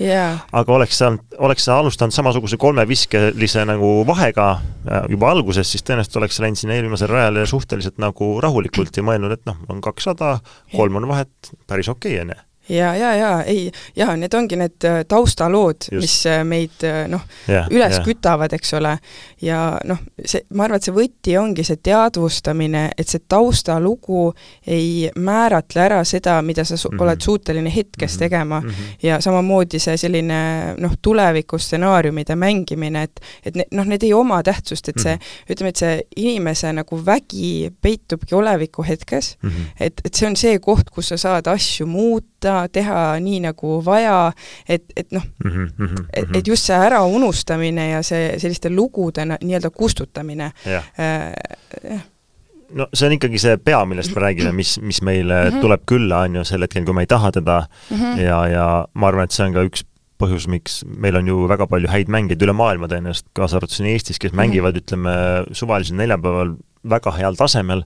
aga oleks sa, oleks sa alustanud samasuguse kolmeviskelise nagu vahega äh, juba alguses, siis tõenäoliselt oleks läinud sinna eelviimasele rajale suhteliselt nagu rahulikult ja mõelnud, et noh, on kakssada, kolm on vahet, päris okei okay,, on ju ja, ja, ja ei, jaa, need ongi need äh, taustalood, mis äh, meid äh, noh yeah,, üles yeah. kütavad, eks ole, ja noh, see, ma arvan, et see võti ongi see teadvustamine, et see taustalugu ei määratle ära seda, mida sa su mm -hmm. oled suuteline hetkes mm -hmm. tegema mm -hmm. ja samamoodi see selline noh, tulevikustsenaariumide mängimine, et et ne-, noh, need ei oma tähtsust, et see mm, -hmm. ütleme, et see inimese nagu vägi peitubki oleviku hetkes mm, -hmm. et, et see on see koht, kus sa saad asju muuta, teha, teha nii, nagu vaja, et, et noh mm, -hmm, mm -hmm. et, et just see äraunustamine ja see selliste lugude nii-öelda kustutamine jah äh, no see on ikkagi see pea, millest me räägime, mis, mis meile mm -hmm. tuleb külla, on ju, sel hetkel, kui me ei taha teda mm -hmm. ja, ja ma arvan, et see on ka üks põhjus, miks meil on ju väga palju häid mängijaid üle maailma tõenäoliselt, kaasa arvatud siin Eestis, kes -hmm. mängivad, ütleme, suvalisel neljapäeval väga heal tasemel,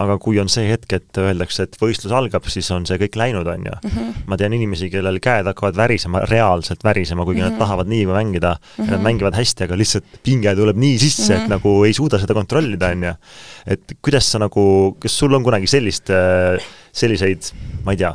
aga kui on see hetk, et öeldakse, et võistlus algab, siis on see kõik läinud, on ju. -hmm. ma tean inimesi, kellel käed hakkavad värisema, reaalselt värisema, kuigi mm -hmm. nad mhm. tahavad nii mängida mm, -hmm. ja nad mhm. mängivad hästi, aga lihtsalt pinge tuleb nii sisse mm, -hmm. et mhm. nagu ei suuda seda kontrollida, on ju. et kuidas sa nagu, kas sul on kunagi sellist, selliseid, ma ei tea,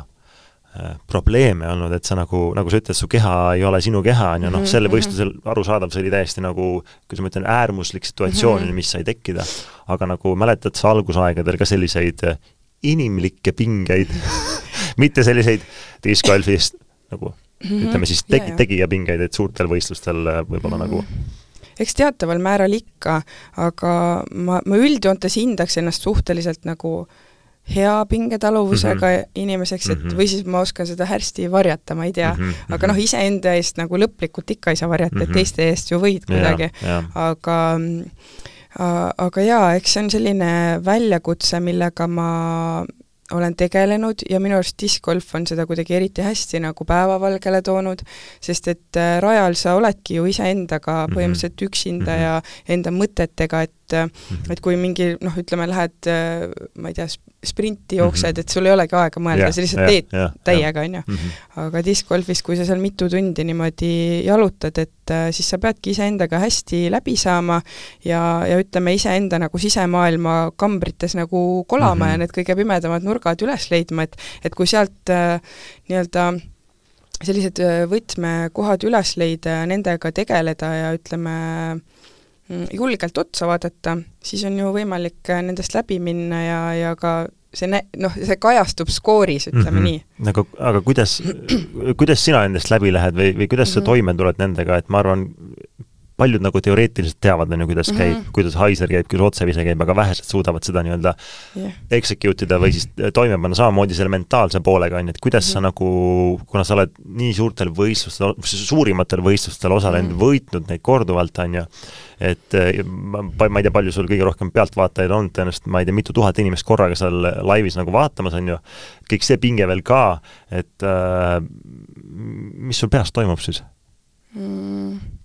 probleeme olnud, et sa nagu, nagu sa ütled, su keha ei ole sinu keha, on ju, noh, mhm, selle mhm. võistlusel arusaadav, see oli täiesti nagu, kuidas ma ütlen, äärmuslik situatsioon mm, -hmm. mis sai tekkida. aga nagu mäletad sa algusaegadel ka selliseid äh, inimlikke pingeid *laughs* mitte selliseid discgolfist nagu mm -hmm. ütleme siis tegi, tegijapingeid, et suurtel võistlustel äh, võib-olla mm -hmm. nagu eks teataval määral ikka, aga ma, ma üldjoontes hindaks ennast suhteliselt nagu äh, hea pingetaluvusega mm -hmm. inimeseks, et mm -hmm. või siis ma oskan seda hästi varjata, ma ei tea mm. -hmm. aga noh, iseenda eest nagu lõplikult ikka ei saa varjata mm, -hmm. et mhm. teiste eest ju võid kuidagi, aga aga jaa, eks see on selline väljakutse, millega ma olen tegelenud ja minu arust discgolf on seda kuidagi eriti hästi nagu päevavalgele toonud, sest et äh, rajal sa oledki ju iseendaga mhm. põhimõtteliselt üksinda mm -hmm. ja enda mõtetega, et et et kui mingi noh, ütleme, lähed ma ei tea, sprinti jooksed, mhm. et sul ei olegi aega mõelda, sa lihtsalt teed ja, täiega, on ju. Mhm. aga diskgolfis, kui sa seal mitu tundi niimoodi jalutad, et siis sa peadki iseendaga hästi läbi saama ja, ja ütleme, iseenda nagu sisemaailma kambrites nagu kolama mm -hmm. ja need kõige pimedamad nurgad üles leidma, et et kui sealt äh, nii-öelda sellised võtmekohad üles leida ja nendega tegeleda ja ütleme, mm, julgelt otsa vaadata, siis on ju võimalik nendest läbi minna ja, ja ka see nä-, noh, see kajastub skooris, ütleme mm -hmm. nii. aga, aga kuidas, *clears throat* kuidas sina nendest läbi lähed või, või kuidas sa mm -hmm. toime tuled nendega, et ma arvan, paljud nagu teoreetiliselt teavad, on ju, kuidas mm -hmm. käib, kuidas haiser käib, kuidas otsevise käib, aga vähesed suudavad seda nii-öelda yeah. execute ida või siis toime panna samamoodi selle mentaalse poolega, on ju, et kuidas mm -hmm. sa mhm. nagu, kuna sa oled nii suurtel võistlustel, suurimatel võistlustel osalenud mm, -hmm. võitnud neid korduvalt, on ju, et ma, ma ei tea, palju sul kõige rohkem pealtvaatajaid on, tõenäoliselt ma ei tea, mitu tuhat inimest korraga seal laivis nagu vaatamas, on ju, kõik see pinge veel ka, et äh, mis sul peas toimub siis mm.?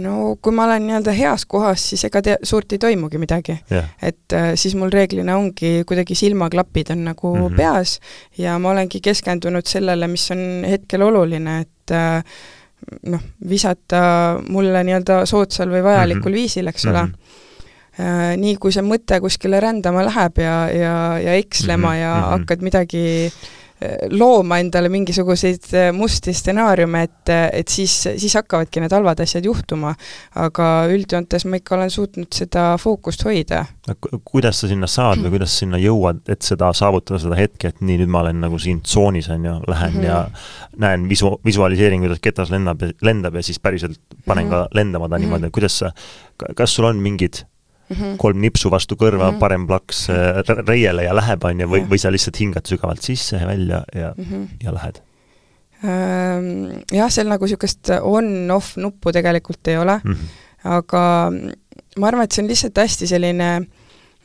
No kui ma olen nii-öelda heas kohas, siis ega te-, suurt ei toimugi midagi yeah.. et äh, siis mul reeglina ongi kuidagi silmaklapid on nagu mm -hmm. peas ja ma olengi keskendunud sellele, mis on hetkel oluline, et äh, noh, visata mulle nii-öelda soodsal või vajalikul mm -hmm. viisil, eks ole mm. -hmm. nii kui see mõte kuskile rändama läheb ja, ja, ja ekslema mm -hmm. ja mm -hmm. hakkad midagi looma endale mingisuguseid äh, musti stsenaariume, et, et siis, siis hakkavadki need halvad asjad juhtuma. aga üldjoontes ma ikka olen suutnud seda fookust hoida. kuidas sa sinna saad või kuidas sinna jõuad, et seda saavutada, seda hetke, et nii, nüüd ma olen nagu siin tsoonis, on ju, lähen mm -hmm. ja näen visu-, visualiseerin, kuidas ketas lennab, lendab ja siis päriselt panen mm -hmm. ka lendama ta niimoodi, kuidas sa, kas sul on mingid mm -hmm. kolm nipsu vastu kõrva mm, -hmm. parem plaks äh, reiele ja läheb, on ju, või, või sa lihtsalt hingad sügavalt sisse ja välja ja mm, -hmm. ja lähed? Jah, seal nagu niisugust on-off nuppu tegelikult ei ole mm, -hmm. aga ma arvan, et see on lihtsalt hästi selline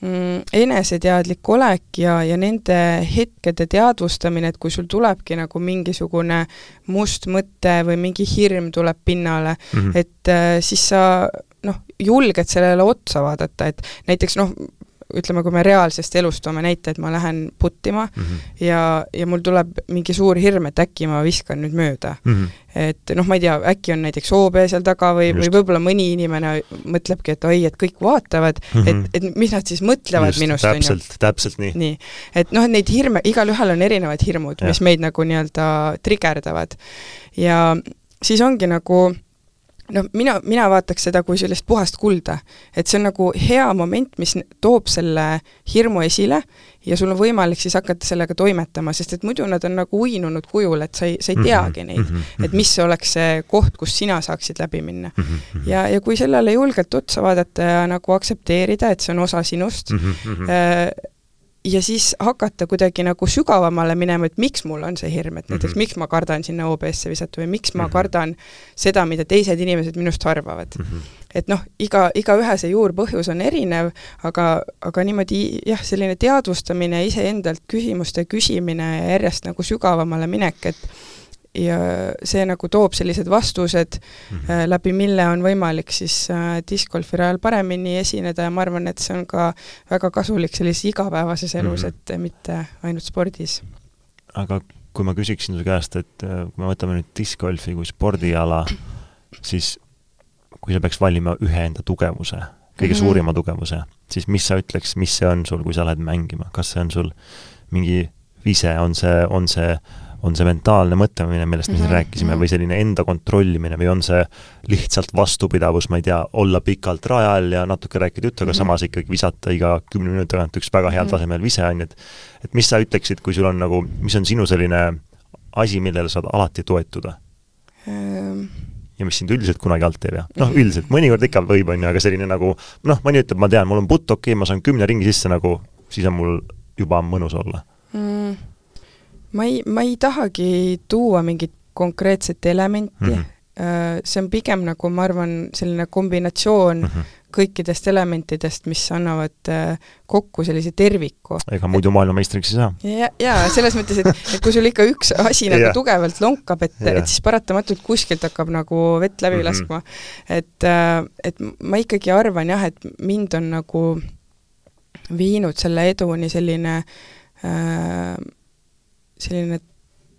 mm, eneseteadlik olek ja, ja nende hetkede teadvustamine, et kui sul tulebki nagu mingisugune must mõte või mingi hirm tuleb pinnale mm, -hmm. et äh, siis sa julged sellele otsa vaadata, et näiteks noh, ütleme, kui me reaalsest elust toome näite, et ma lähen puttima mm -hmm. ja, ja mul tuleb mingi suur hirm, et äkki ma viskan nüüd mööda mm. -hmm. et noh, ma ei tea, äkki on näiteks OB seal taga või, või võib-olla mõni inimene mõtlebki, et oi, et kõik vaatavad mm, -hmm. et, et mis nad siis mõtlevad Just, minust, on ju. täpselt, täpselt nii. nii, et noh, et neid hirme, igalühel on erinevad hirmud, mis meid nagu nii-öelda trigerdavad. ja siis ongi nagu noh, mina, mina vaataks seda kui sellist puhast kulda. et see on nagu hea moment, mis toob selle hirmu esile ja sul on võimalik siis hakata sellega toimetama, sest et muidu nad on nagu uinunud kujul, et sa ei, sa ei mhm, teagi neid mm, -hmm. et mis oleks see koht, kus sina saaksid läbi minna mm. -hmm. ja, ja kui sellele julgelt otsa vaadata ja nagu aktsepteerida, et see on osa sinust mm, -hmm. äh, ja siis hakata kuidagi nagu sügavamale minema, et miks mul on see hirm, et näiteks mm -hmm. miks ma kardan sinna OBS-e visata või miks ma mm -hmm. kardan seda, mida teised inimesed minust arvavad mm. -hmm. et noh, iga, igaühe see juurpõhjus on erinev, aga, aga niimoodi jah, selline teadvustamine, iseendalt küsimuste küsimine ja järjest nagu sügavamale minek, et ja see nagu toob sellised vastused mm, -hmm. läbi mille on võimalik siis äh, discgolfi rajal paremini esineda ja ma arvan, et see on ka väga kasulik sellises igapäevases elus mm, -hmm. et mitte ainult spordis. aga kui ma küsiksin su käest, et äh, kui me võtame nüüd discgolfi kui spordiala, siis kui sa peaks valima ühe enda tugevuse, kõige mm -hmm. suurima tugevuse, siis mis sa ütleks, mis see on sul, kui sa lähed mängima, kas see on sul mingi vise, on see, on see on see mentaalne mõtlemine, millest me siin mm -hmm. rääkisime, või selline enda kontrollimine või on see lihtsalt vastupidavus, ma ei tea, olla pikalt raja all ja natuke rääkida juttu, aga mm -hmm. samas ikkagi visata iga kümne minuti tagant üks väga heal mm -hmm. tasemel vise, on ju, et et mis sa ütleksid, kui sul on nagu, mis on sinu selline asi, millele saad alati toetuda um...? ja mis sind üldiselt kunagi alt ei vea. noh, üldiselt, mõnikord ikka võib, on ju, aga selline nagu noh, mõni ütleb, ma tean, mul on putt okei okay,, ma saan kümne ringi sisse nagu, siis on mul juba mõnus olla mm ma ei, ma ei tahagi tuua mingit konkreetset elementi mm, -hmm. see on pigem nagu ma arvan, selline kombinatsioon mm -hmm. kõikidest elementidest, mis annavad äh, kokku sellise terviku. ega muidu maailmameistriks ei saa. ja, jaa, selles mõttes, et, et kui sul ikka üks asi nagu tugevalt lonkab, et, et siis paratamatult kuskilt hakkab nagu vett läbi mm -hmm. laskma. et, äh, et ma ikkagi arvan jah, et mind on nagu viinud selle eduni selline äh, selline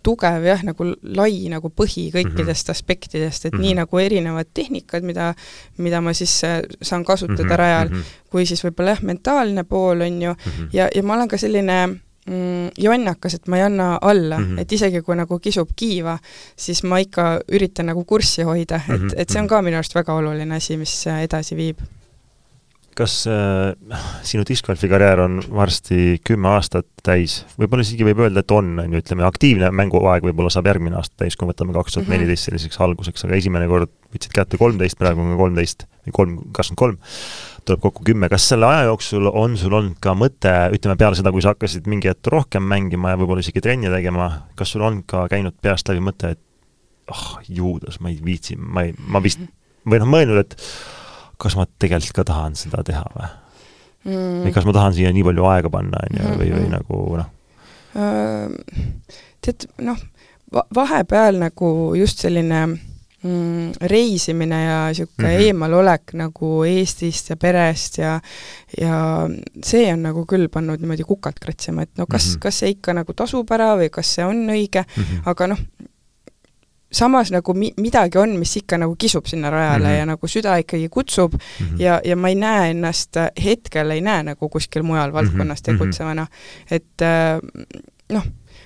tugev jah, nagu lai nagu põhi kõikidest mm -hmm. aspektidest, et mm -hmm. nii nagu erinevad tehnikad, mida, mida ma siis äh, saan kasutada mm -hmm. rajal, mhm. kui siis võib-olla jah, mentaalne pool, on ju mm, -hmm. ja, ja ma olen ka selline mm, jonnakas, et ma ei anna alla mm, -hmm. et isegi kui nagu kisub kiiva, siis ma ikka üritan nagu kurssi hoida, et mm, -hmm. et see on ka minu arust väga oluline asi, mis äh, edasi viib kas äh, sinu discgolfi karjäär on varsti kümme aastat täis, võib-olla isegi võib öelda, et on, on ju, ütleme, aktiivne mänguaeg võib-olla saab järgmine aasta täis, kui võtame kaks tuhat neliteist selliseks alguseks, aga esimene kord võtsid kätte kolmteist, praegu on kolmteist või kolm, kakskümmend kolm, tuleb kokku kümme, kas selle aja jooksul on sul olnud ka mõte, ütleme peale seda, kui sa hakkasid mingi hetk rohkem mängima ja võib-olla isegi trenni tegema, kas sul on ka käinud peast läbi mõte, et ah oh,, juudas, ma ei viitsi, ma ei, ma vist, või noh, mõelnud, et kas ma tegelikult ka tahan seda teha või mm.? või kas ma tahan siia nii palju aega panna, on ju, või, või mm-hmm. nagu noh? Tead, noh, vahepeal nagu just selline mm, reisimine ja niisugune mm -hmm. eemalolek nagu Eestist ja perest ja ja see on nagu küll pannud niimoodi kukalt kratsima, et no kas mm, -hmm. kas see ikka nagu tasub ära või kas see on õige mm, -hmm. aga noh, samas nagu mi-, midagi on, mis ikka nagu kisub sinna rajale mm -hmm. ja nagu süda ikkagi kutsub mm -hmm. ja, ja ma ei näe ennast, hetkel ei näe nagu kuskil mujal valdkonnas mm -hmm. tegutsevana. et äh, noh,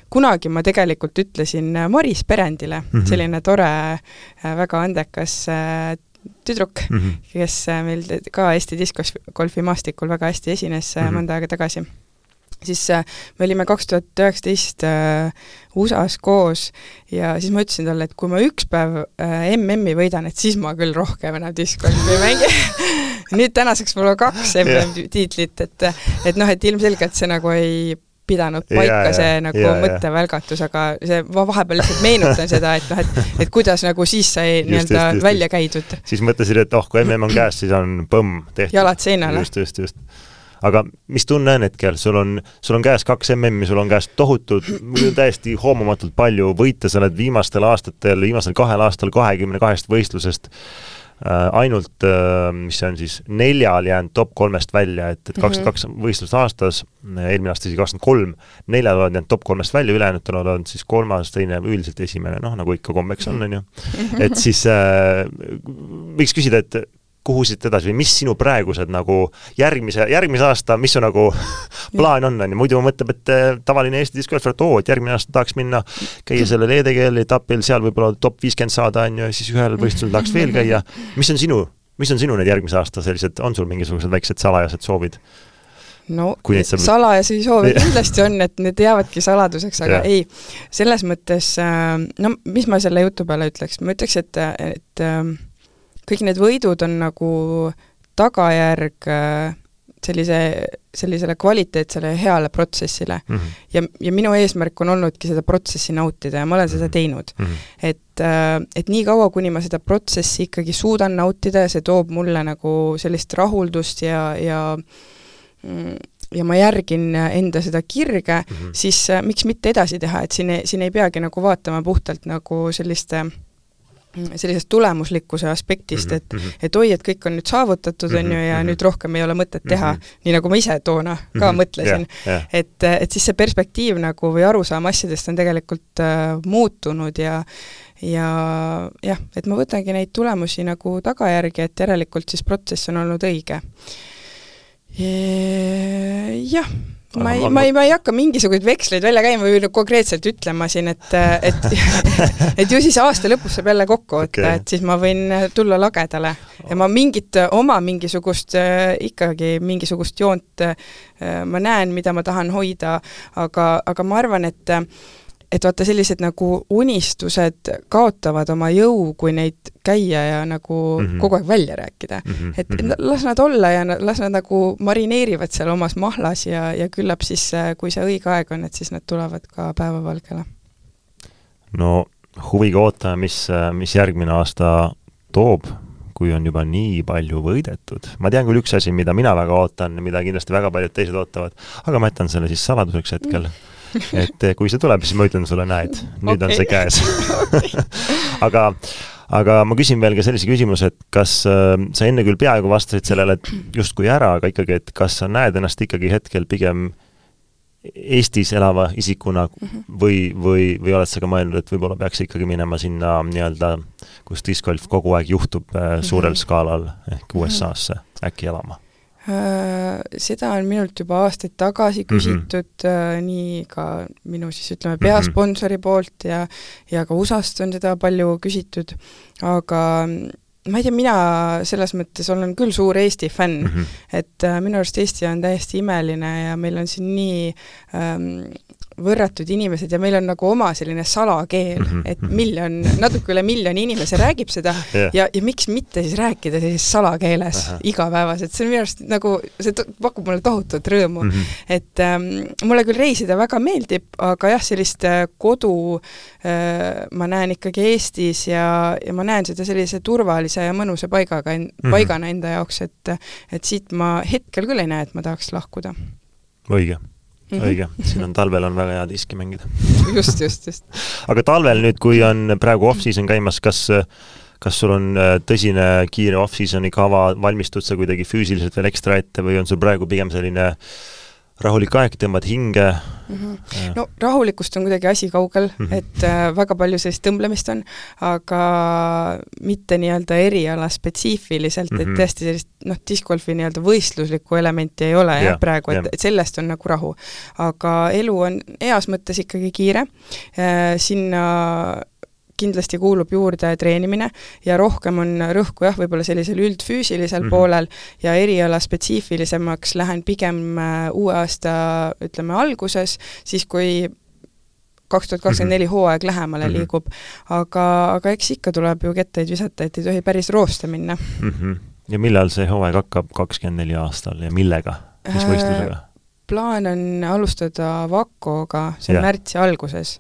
kunagi ma tegelikult ütlesin Maris Perendile mm, -hmm. selline tore, äh, väga andekas äh, tüdruk mm, -hmm. kes meil ka Eesti diskosgolfi maastikul väga hästi esines mm -hmm. mõnda aega tagasi siis äh, me olime kaks tuhat üheksateist äh, USA-s koos ja siis ma ütlesin talle, et kui ma üks päev äh, MM-i võidan, et siis ma küll rohkem enam discgolfi ei mängi *laughs* nüüd tänaseks mul on kaks MM-tiitlit, et et noh, et ilmselgelt see nagu ei pidanud paika ja, see nagu ja, mõttevälgatus, aga see, ma vahepeal lihtsalt meenutan seda, et noh, et et kuidas nagu siis sai nii-öelda välja käidud. siis mõtlesid, et oh, kui MM on käes, siis on põmm tehtud. jalad seinale. just, just, just aga mis tunne on hetkel, sul on, sul on käes kaks MM-i, sul on käes tohutud, täiesti hoomamatult palju võite, sa oled viimastel aastatel, viimasel kahel aastal kahekümne kahest võistlusest äh, ainult äh,, mis see on siis, neljal jäänud top kolmest välja, et, et kakskümmend kaks mhm. võistlust aastas, eelmine aasta isegi kakskümmend kolm, neljal oled jäänud top kolmest välja, ülejäänutel oled siis kolmas, teine, üldiselt esimene, noh, nagu ikka kombeks on, on ju. *laughs* et siis äh, võiks küsida, et kuhu siit edasi või mis sinu praegused nagu järgmise, järgmise aasta, mis su nagu *laughs* plaan on, on ju, muidu mõtleb, et eh, tavaline Eesti diskgolfer, et oo, et järgmine aasta tahaks minna, käia sellel EDGL etapil, seal võib-olla top viiskümmend saada, on ju, ja siis ühel võistlusel tahaks veel käia, mis on sinu, mis on sinu need järgmise aasta sellised, on sul mingisugused väiksed salajased soovid? no saab... salajasi soove *laughs* kindlasti on, et need jäävadki saladuseks, aga ja. ei, selles mõttes, äh, no mis ma selle jutu peale ütleks, ma ütleks, et, et äh, kõik need võidud on nagu tagajärg äh, sellise, sellisele kvaliteetsele ja heale protsessile mm. -hmm. ja, ja minu eesmärk on olnudki seda protsessi nautida ja ma olen seda mhm. teinud mm. -hmm. et, äh, et niikaua, kuni ma seda protsessi ikkagi suudan nautida ja see toob mulle nagu sellist rahuldust ja, ja mm, ja ma järgin enda seda kirge mm, -hmm. siis äh, miks mitte edasi teha, et siin ei, siin ei peagi nagu vaatama puhtalt nagu selliste äh, sellisest tulemuslikkuse aspektist, et mm -hmm. et oi, et kõik on nüüd saavutatud, on ju, ja mm -hmm. nüüd rohkem ei ole mõtet teha mm, -hmm. nii nagu ma ise toona ka mm -hmm. mõtlesin yeah,. Yeah. et, et siis see perspektiiv nagu või arusaam asjadest on tegelikult äh, muutunud ja ja jah, et ma võtangi neid tulemusi nagu tagajärgi, et järelikult siis protsess on olnud õige. jah ma ei, ma ei, ma ei hakka mingisuguseid veksleid välja käima või konkreetselt ütlema siin, et, et *laughs* et ju siis aasta lõpus saab jälle kokku võtta okay., et siis ma võin tulla lagedale. ja ma mingit oma mingisugust, ikkagi mingisugust joont ma näen, mida ma tahan hoida, aga, aga ma arvan, et et vaata, sellised nagu unistused kaotavad oma jõu, kui neid käia ja nagu mm -hmm. kogu aeg välja rääkida mm. -hmm. et mhm. las nad olla ja las nad nagu marineerivad seal omas mahlas ja, ja küllap siis, kui see õige aeg on, et siis nad tulevad ka päevavalgele. no huviga ootame, mis, mis järgmine aasta toob, kui on juba nii palju võidetud. ma tean küll üks asi, mida mina väga ootan, mida kindlasti väga paljud teised ootavad, aga ma jätan selle siis saladuseks hetkel. *laughs* et eh, kui see tuleb, siis ma ütlen sulle, näed, nüüd okay. on see käes *laughs* aga aga ma küsin veel ka sellise küsimuse, et kas äh, sa enne küll peaaegu vastasid sellele, et justkui ära, aga ikkagi, et kas sa näed ennast ikkagi hetkel pigem Eestis elava isikuna mhm. või, või, või oled sa ka mõelnud, et võib-olla peaks ikkagi minema sinna nii-öelda, kus discgolf kogu aeg juhtub äh, suurel mm -hmm. skaalal ehk mhm. USA-sse äkki elama? Äh, seda on minult juba aastaid tagasi mhm. küsitud mm, -hmm. nii ka minu siis ütleme, peasponsori poolt ja ja ka USA-st on seda palju küsitud, aga ma ei tea, mina selles mõttes olen küll suur Eesti fänn mm, -hmm. et äh, minu arust Eesti on täiesti imeline ja meil on siin nii ähm, võrratud inimesed ja meil on nagu oma selline salakeel mm, -hmm. et miljon, natuke üle miljoni inimese räägib seda yeah. ja, ja miks mitte siis rääkida sellises salakeeles -huh. igapäevaselt, see on minu arust nagu, see pakub mulle tohutut rõõmu mm. -hmm. et ähm, mulle küll reisida väga meeldib, aga jah, sellist äh, kodu äh, ma näen ikkagi Eestis ja, ja ma näen seda sellise turvalise ja mõnusa paigaga en, mm, -hmm. paigana enda jaoks, et et siit ma hetkel küll ei näe, et ma tahaks lahkuda. õige Mm -hmm. õige, siin on talvel on väga hea diski mängida just, just, just. aga talvel nüüd, kui on praegu off-season käimas, kas kas sul on äh, tõsine kiire off-season'i kava, valmistud sa kuidagi füüsiliselt veel ekstra ette või on sul praegu pigem selline rahulik aeg, tõmbad hinge mm. -hmm. no rahulikust on kuidagi asi kaugel mm, -hmm. et äh, väga palju sellist tõmblemist on, aga mitte nii-öelda eriala spetsiifiliselt mm, -hmm. et mhm. tõesti sellist noh, discgolfi nii-öelda võistluslikku elementi ei ole jah ja, praegu, et, et sellest on nagu rahu. aga elu on heas mõttes ikkagi kiire äh,, sinna kindlasti kuulub juurde treenimine ja rohkem on rõhku jah, võib-olla sellisel üldfüüsilisel mm -hmm. poolel ja eriala spetsiifilisemaks lähen pigem äh, uue aasta ütleme alguses, siis kui kaks tuhat kakskümmend neli mhm. hooaeg lähemale mm -hmm. liigub. aga, aga eks ikka tuleb ju kettaid visata, et ei tohi päris rooste minna mm. -hmm. ja millal see hooaeg hakkab, kakskümmend neli aastal ja millega, mis äh, võistlusega? Plaan on alustada Vakoga, see on ja. märtsi alguses.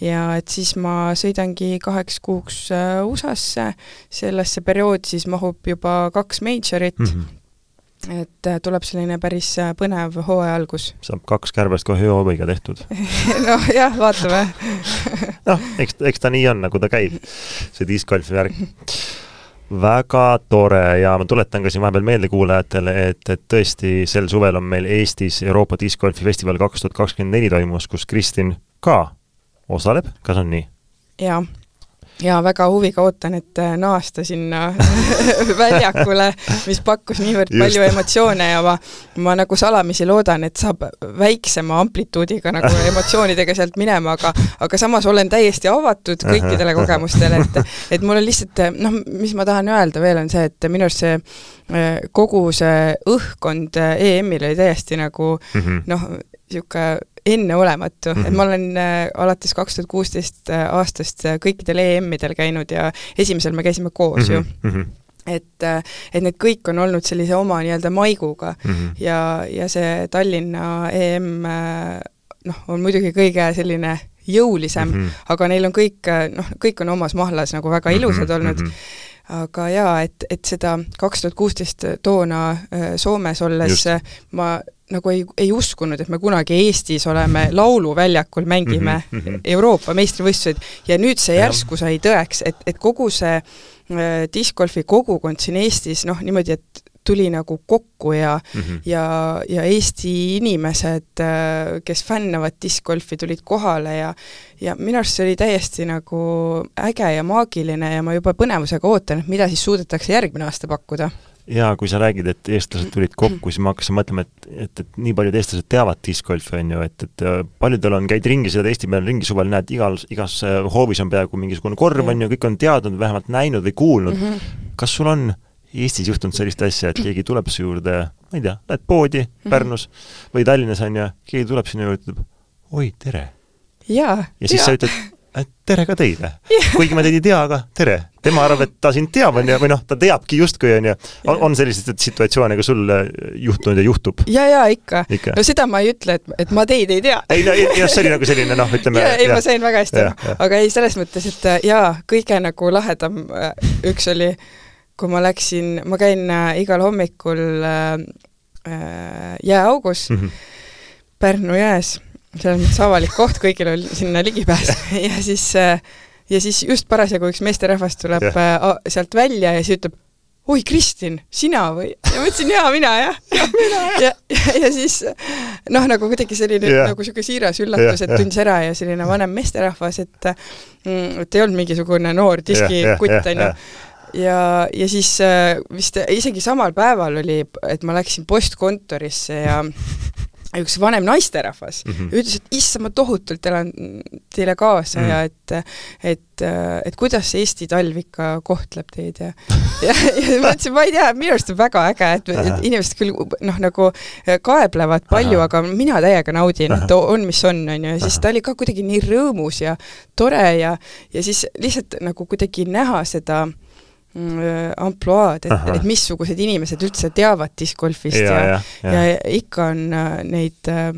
ja et siis ma sõidangi kaheks kuuks äh, USA-sse, sellesse perioodi siis mahub juba kaks majorit mm, -hmm. et äh, tuleb selline päris äh, põnev hooaja algus. saab kaks kärbest kohe hea hooviga tehtud *laughs* noh jah, vaatame *laughs* noh, eks, eks ta nii on, nagu ta käib, see discgolfi värk *laughs* väga tore ja ma tuletan ka siin vahepeal meelde kuulajatele, et, et tõesti sel suvel on meil Eestis Euroopa Discgolfi festival kaks tuhat kakskümmend neli toimus, kus Kristin ka osaleb, kas on nii? jaa ja väga huviga ootan, et äh, naasta sinna *laughs* väljakule, mis pakkus niivõrd Just. palju emotsioone ja ma, ma nagu salamisi loodan, et saab väiksema amplituudiga nagu *laughs* emotsioonidega sealt minema, aga aga samas olen täiesti avatud kõikidele kogemustele, et et mul on lihtsalt noh, mis ma tahan öelda veel, on see, et minu arust see äh, kogu see õhkkond äh, EM-il oli täiesti nagu mm -hmm. noh, niisugune enneolematu mm, -hmm. et mhm. ma olen äh, alates kaks tuhat kuusteist äh, aastast äh, kõikidel EM-idel käinud ja esimesel me käisime koos mm -hmm. ju mm. -hmm et, äh, et need kõik on olnud sellise oma nii-öelda maiguga mm -hmm. ja, ja see Tallinna EM äh, noh, on muidugi kõige selline jõulisem mm, -hmm. aga neil on kõik, noh, kõik on omas mahlas nagu väga mhm, ilusad mm -hmm. olnud mm. -hmm aga jaa, et, et seda kaks tuhat kuusteist toona äh, Soomes olles Just. ma nagu ei, ei uskunud, et me kunagi Eestis oleme lauluväljakul, mängime mm -hmm. Euroopa meistrivõistluseid ja nüüd see järsku sai tõeks, et, et kogu see äh, discgolfi kogukond siin Eestis noh, niimoodi, et tuli nagu kokku ja mm, -hmm. ja, ja Eesti inimesed, äh, kes fännavad discgolfi, tulid kohale ja ja minu arust see oli täiesti nagu äge ja maagiline ja ma juba põnevusega ootan, et mida siis suudetakse järgmine aasta pakkuda jaa, kui sa räägid, et eestlased tulid *clears throat* kokku, siis ma hakkasin mõtlema, et, et, et nii paljud eestlased teavad discgolfi, on ju, et, et äh, paljudel on, käid ringi, sõidad Eesti peal ringi suvel, näed igal, igas äh, hoovis on peaaegu mingisugune korv, on ju, kõik on teadnud, vähemalt näinud või kuulnud mm. -hmm. kas sul on Eestis juhtunud sellist *clears throat* asja, et keegi tuleb su juurde, ma ei tea, lähed poodi -hmm. Pärnus või Tallinnas, on ju, keegi tuleb sinu juurde, ütleb oi, tere! ja, ja siis ja. sa ütled, et tere ka teile. kuigi ma teid ei tea, aga tere. tema arvab, et ta sind teab, on ju, või noh, ta teabki justkui, on ju. on selliseid situatsioone ka sul äh, juhtunud ja juhtub? ja, ja ikka, ikka.. no seda ma ei ütle, et, et ma teid ei tea. ei no jah, see oli nagu selline noh, ütleme ei, ma sain väga hästi aru, aga ei, selles mõttes, et äh, jaa, kõige nagu lahedam äh, üks oli kui ma läksin, ma käin äh, igal hommikul äh, äh, jääaugus mm -hmm. Pärnu jões, selles mõttes avalik koht, kõigil on sinna ligipääs *laughs* ja siis äh, ja siis just parasjagu üks meesterahvas tuleb yeah. sealt välja ja siis ütleb, oi, Kristin, sina või? ja ma ütlesin, jaa, mina jah. *laughs* ja, ja, ja, ja siis noh, nagu kuidagi selline yeah. nagu niisugune siiras üllatus yeah,, et tundis ära ja selline vanem meesterahvas, et mm, et ei olnud mingisugune noor diskikutt yeah,, on ju ja, ja siis äh, vist isegi samal päeval oli, et ma läksin postkontorisse ja *laughs* üks vanem naisterahvas mm -hmm. ütles, et issand, ma tohutult elan teile kaasa mm -hmm. ja et et, et kuidas see Eesti talv ikka kohtleb teid ja *laughs* ja, ja ma ütlesin, ma ei tea, minu arust on väga äge, et, et inimesed küll noh, nagu kaeblevad palju, aga mina täiega naudin, et on, mis on, on ju, ja siis ta oli ka kuidagi nii rõõmus ja tore ja ja siis lihtsalt nagu kuidagi näha seda äh, ampluaad, et, et missugused inimesed üldse teavad discgolfist ja, ja, ja, ja. ja ikka on äh, neid äh,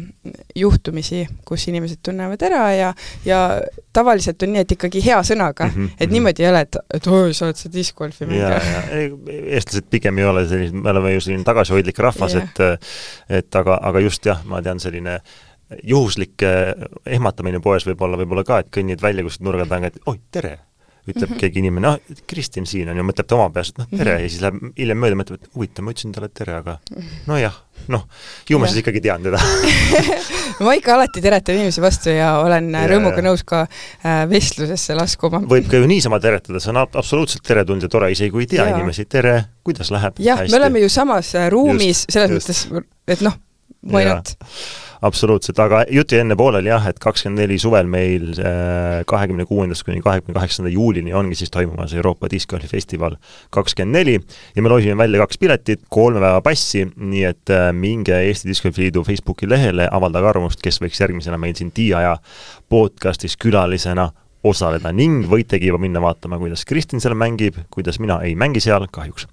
juhtumisi, kus inimesed tunnevad ära ja, ja tavaliselt on nii, et ikkagi hea sõnaga mm, -hmm, et mhm. niimoodi ei ole, et, et oi, sa oled see discgolfi mängija. eestlased pigem ei ole sellised, me oleme ju selline tagasihoidlik rahvas, et et aga, aga just jah, ma tean, selline juhuslik ehmatamine poes võib olla võib-olla ka, et kõnnid välja kuskilt nurga taga, et oi, tere ütleb mm -hmm. keegi inimene, noh, Kristin siin on ju, mõtleb ta oma peas, et noh, tere mm, -hmm. ja siis läheb hiljem mööda, mõtleb, et huvitav, ma ütlesin talle tere, aga nojah, noh, ju ma siis ikkagi tean teda *laughs* ma ikka alati teretan inimesi vastu ja olen ja, rõõmuga nõus ka äh, vestlusesse laskuma. võib ka ju niisama teretada, see on absoluutselt teretulnud ja tore, isegi kui ei tea ja. inimesi, tere, kuidas läheb? jah, me oleme ju samas äh, ruumis, selles just. mõttes, et noh, why not absoluutselt, aga jutt jäi enne pooleli jah, et kakskümmend neli suvel meil äh, kahekümne kuuendast kuni kahekümne kaheksanda juulini ongi siis toimumas Euroopa Discgolfi festival kakskümmend neli ja me loosime välja kaks piletit, kolme päeva passi, nii et äh, minge Eesti Discgolfi Liidu Facebooki lehele, avaldage arvamust, kes võiks järgmisena meil siin Tiia podcastis külalisena osaleda ning võitegi juba minna vaatama, kuidas Kristin seal mängib, kuidas mina ei mängi seal, kahjuks.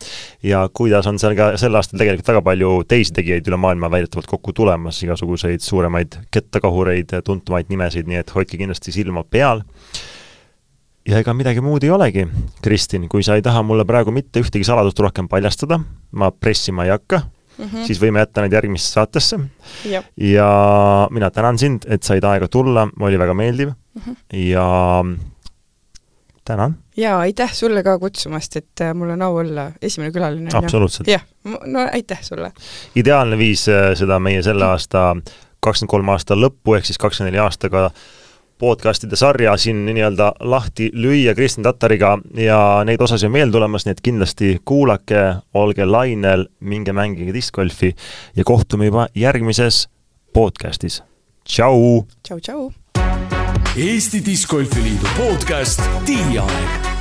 ja kuidas on seal ka sel aastal tegelikult väga palju teisi tegijaid üle maailma väidetavalt kokku tulemas, igasuguseid suuremaid kettakahureid, tuntumaid nimesid, nii et hoidke kindlasti silma peal. ja ega midagi muud ei olegi, Kristin, kui sa ei taha mulle praegu mitte ühtegi saladust rohkem paljastada, ma pressima ei hakka, Mm -hmm. siis võime jätta need järgmisse saatesse. ja mina tänan sind, et said aega tulla, oli väga meeldiv mm -hmm. ja tänan. jaa, aitäh sulle ka kutsumast, et äh, mul on au olla esimene külaline. absoluutselt. jah, no aitäh sulle. ideaalne viis äh, seda meie selle aasta kakskümmend kolm aasta lõppu ehk siis kakskümmend neli aastaga podcastide sarja siin nii-öelda lahti lüüa Kristjan Tatariga ja neid osasid on veel tulemas, nii et kindlasti kuulake, olge lainel, minge mängige discgolfi ja kohtume juba järgmises podcastis. tšau! tšau, tšau! Eesti Discgolfi Liidu podcast Tiiaeg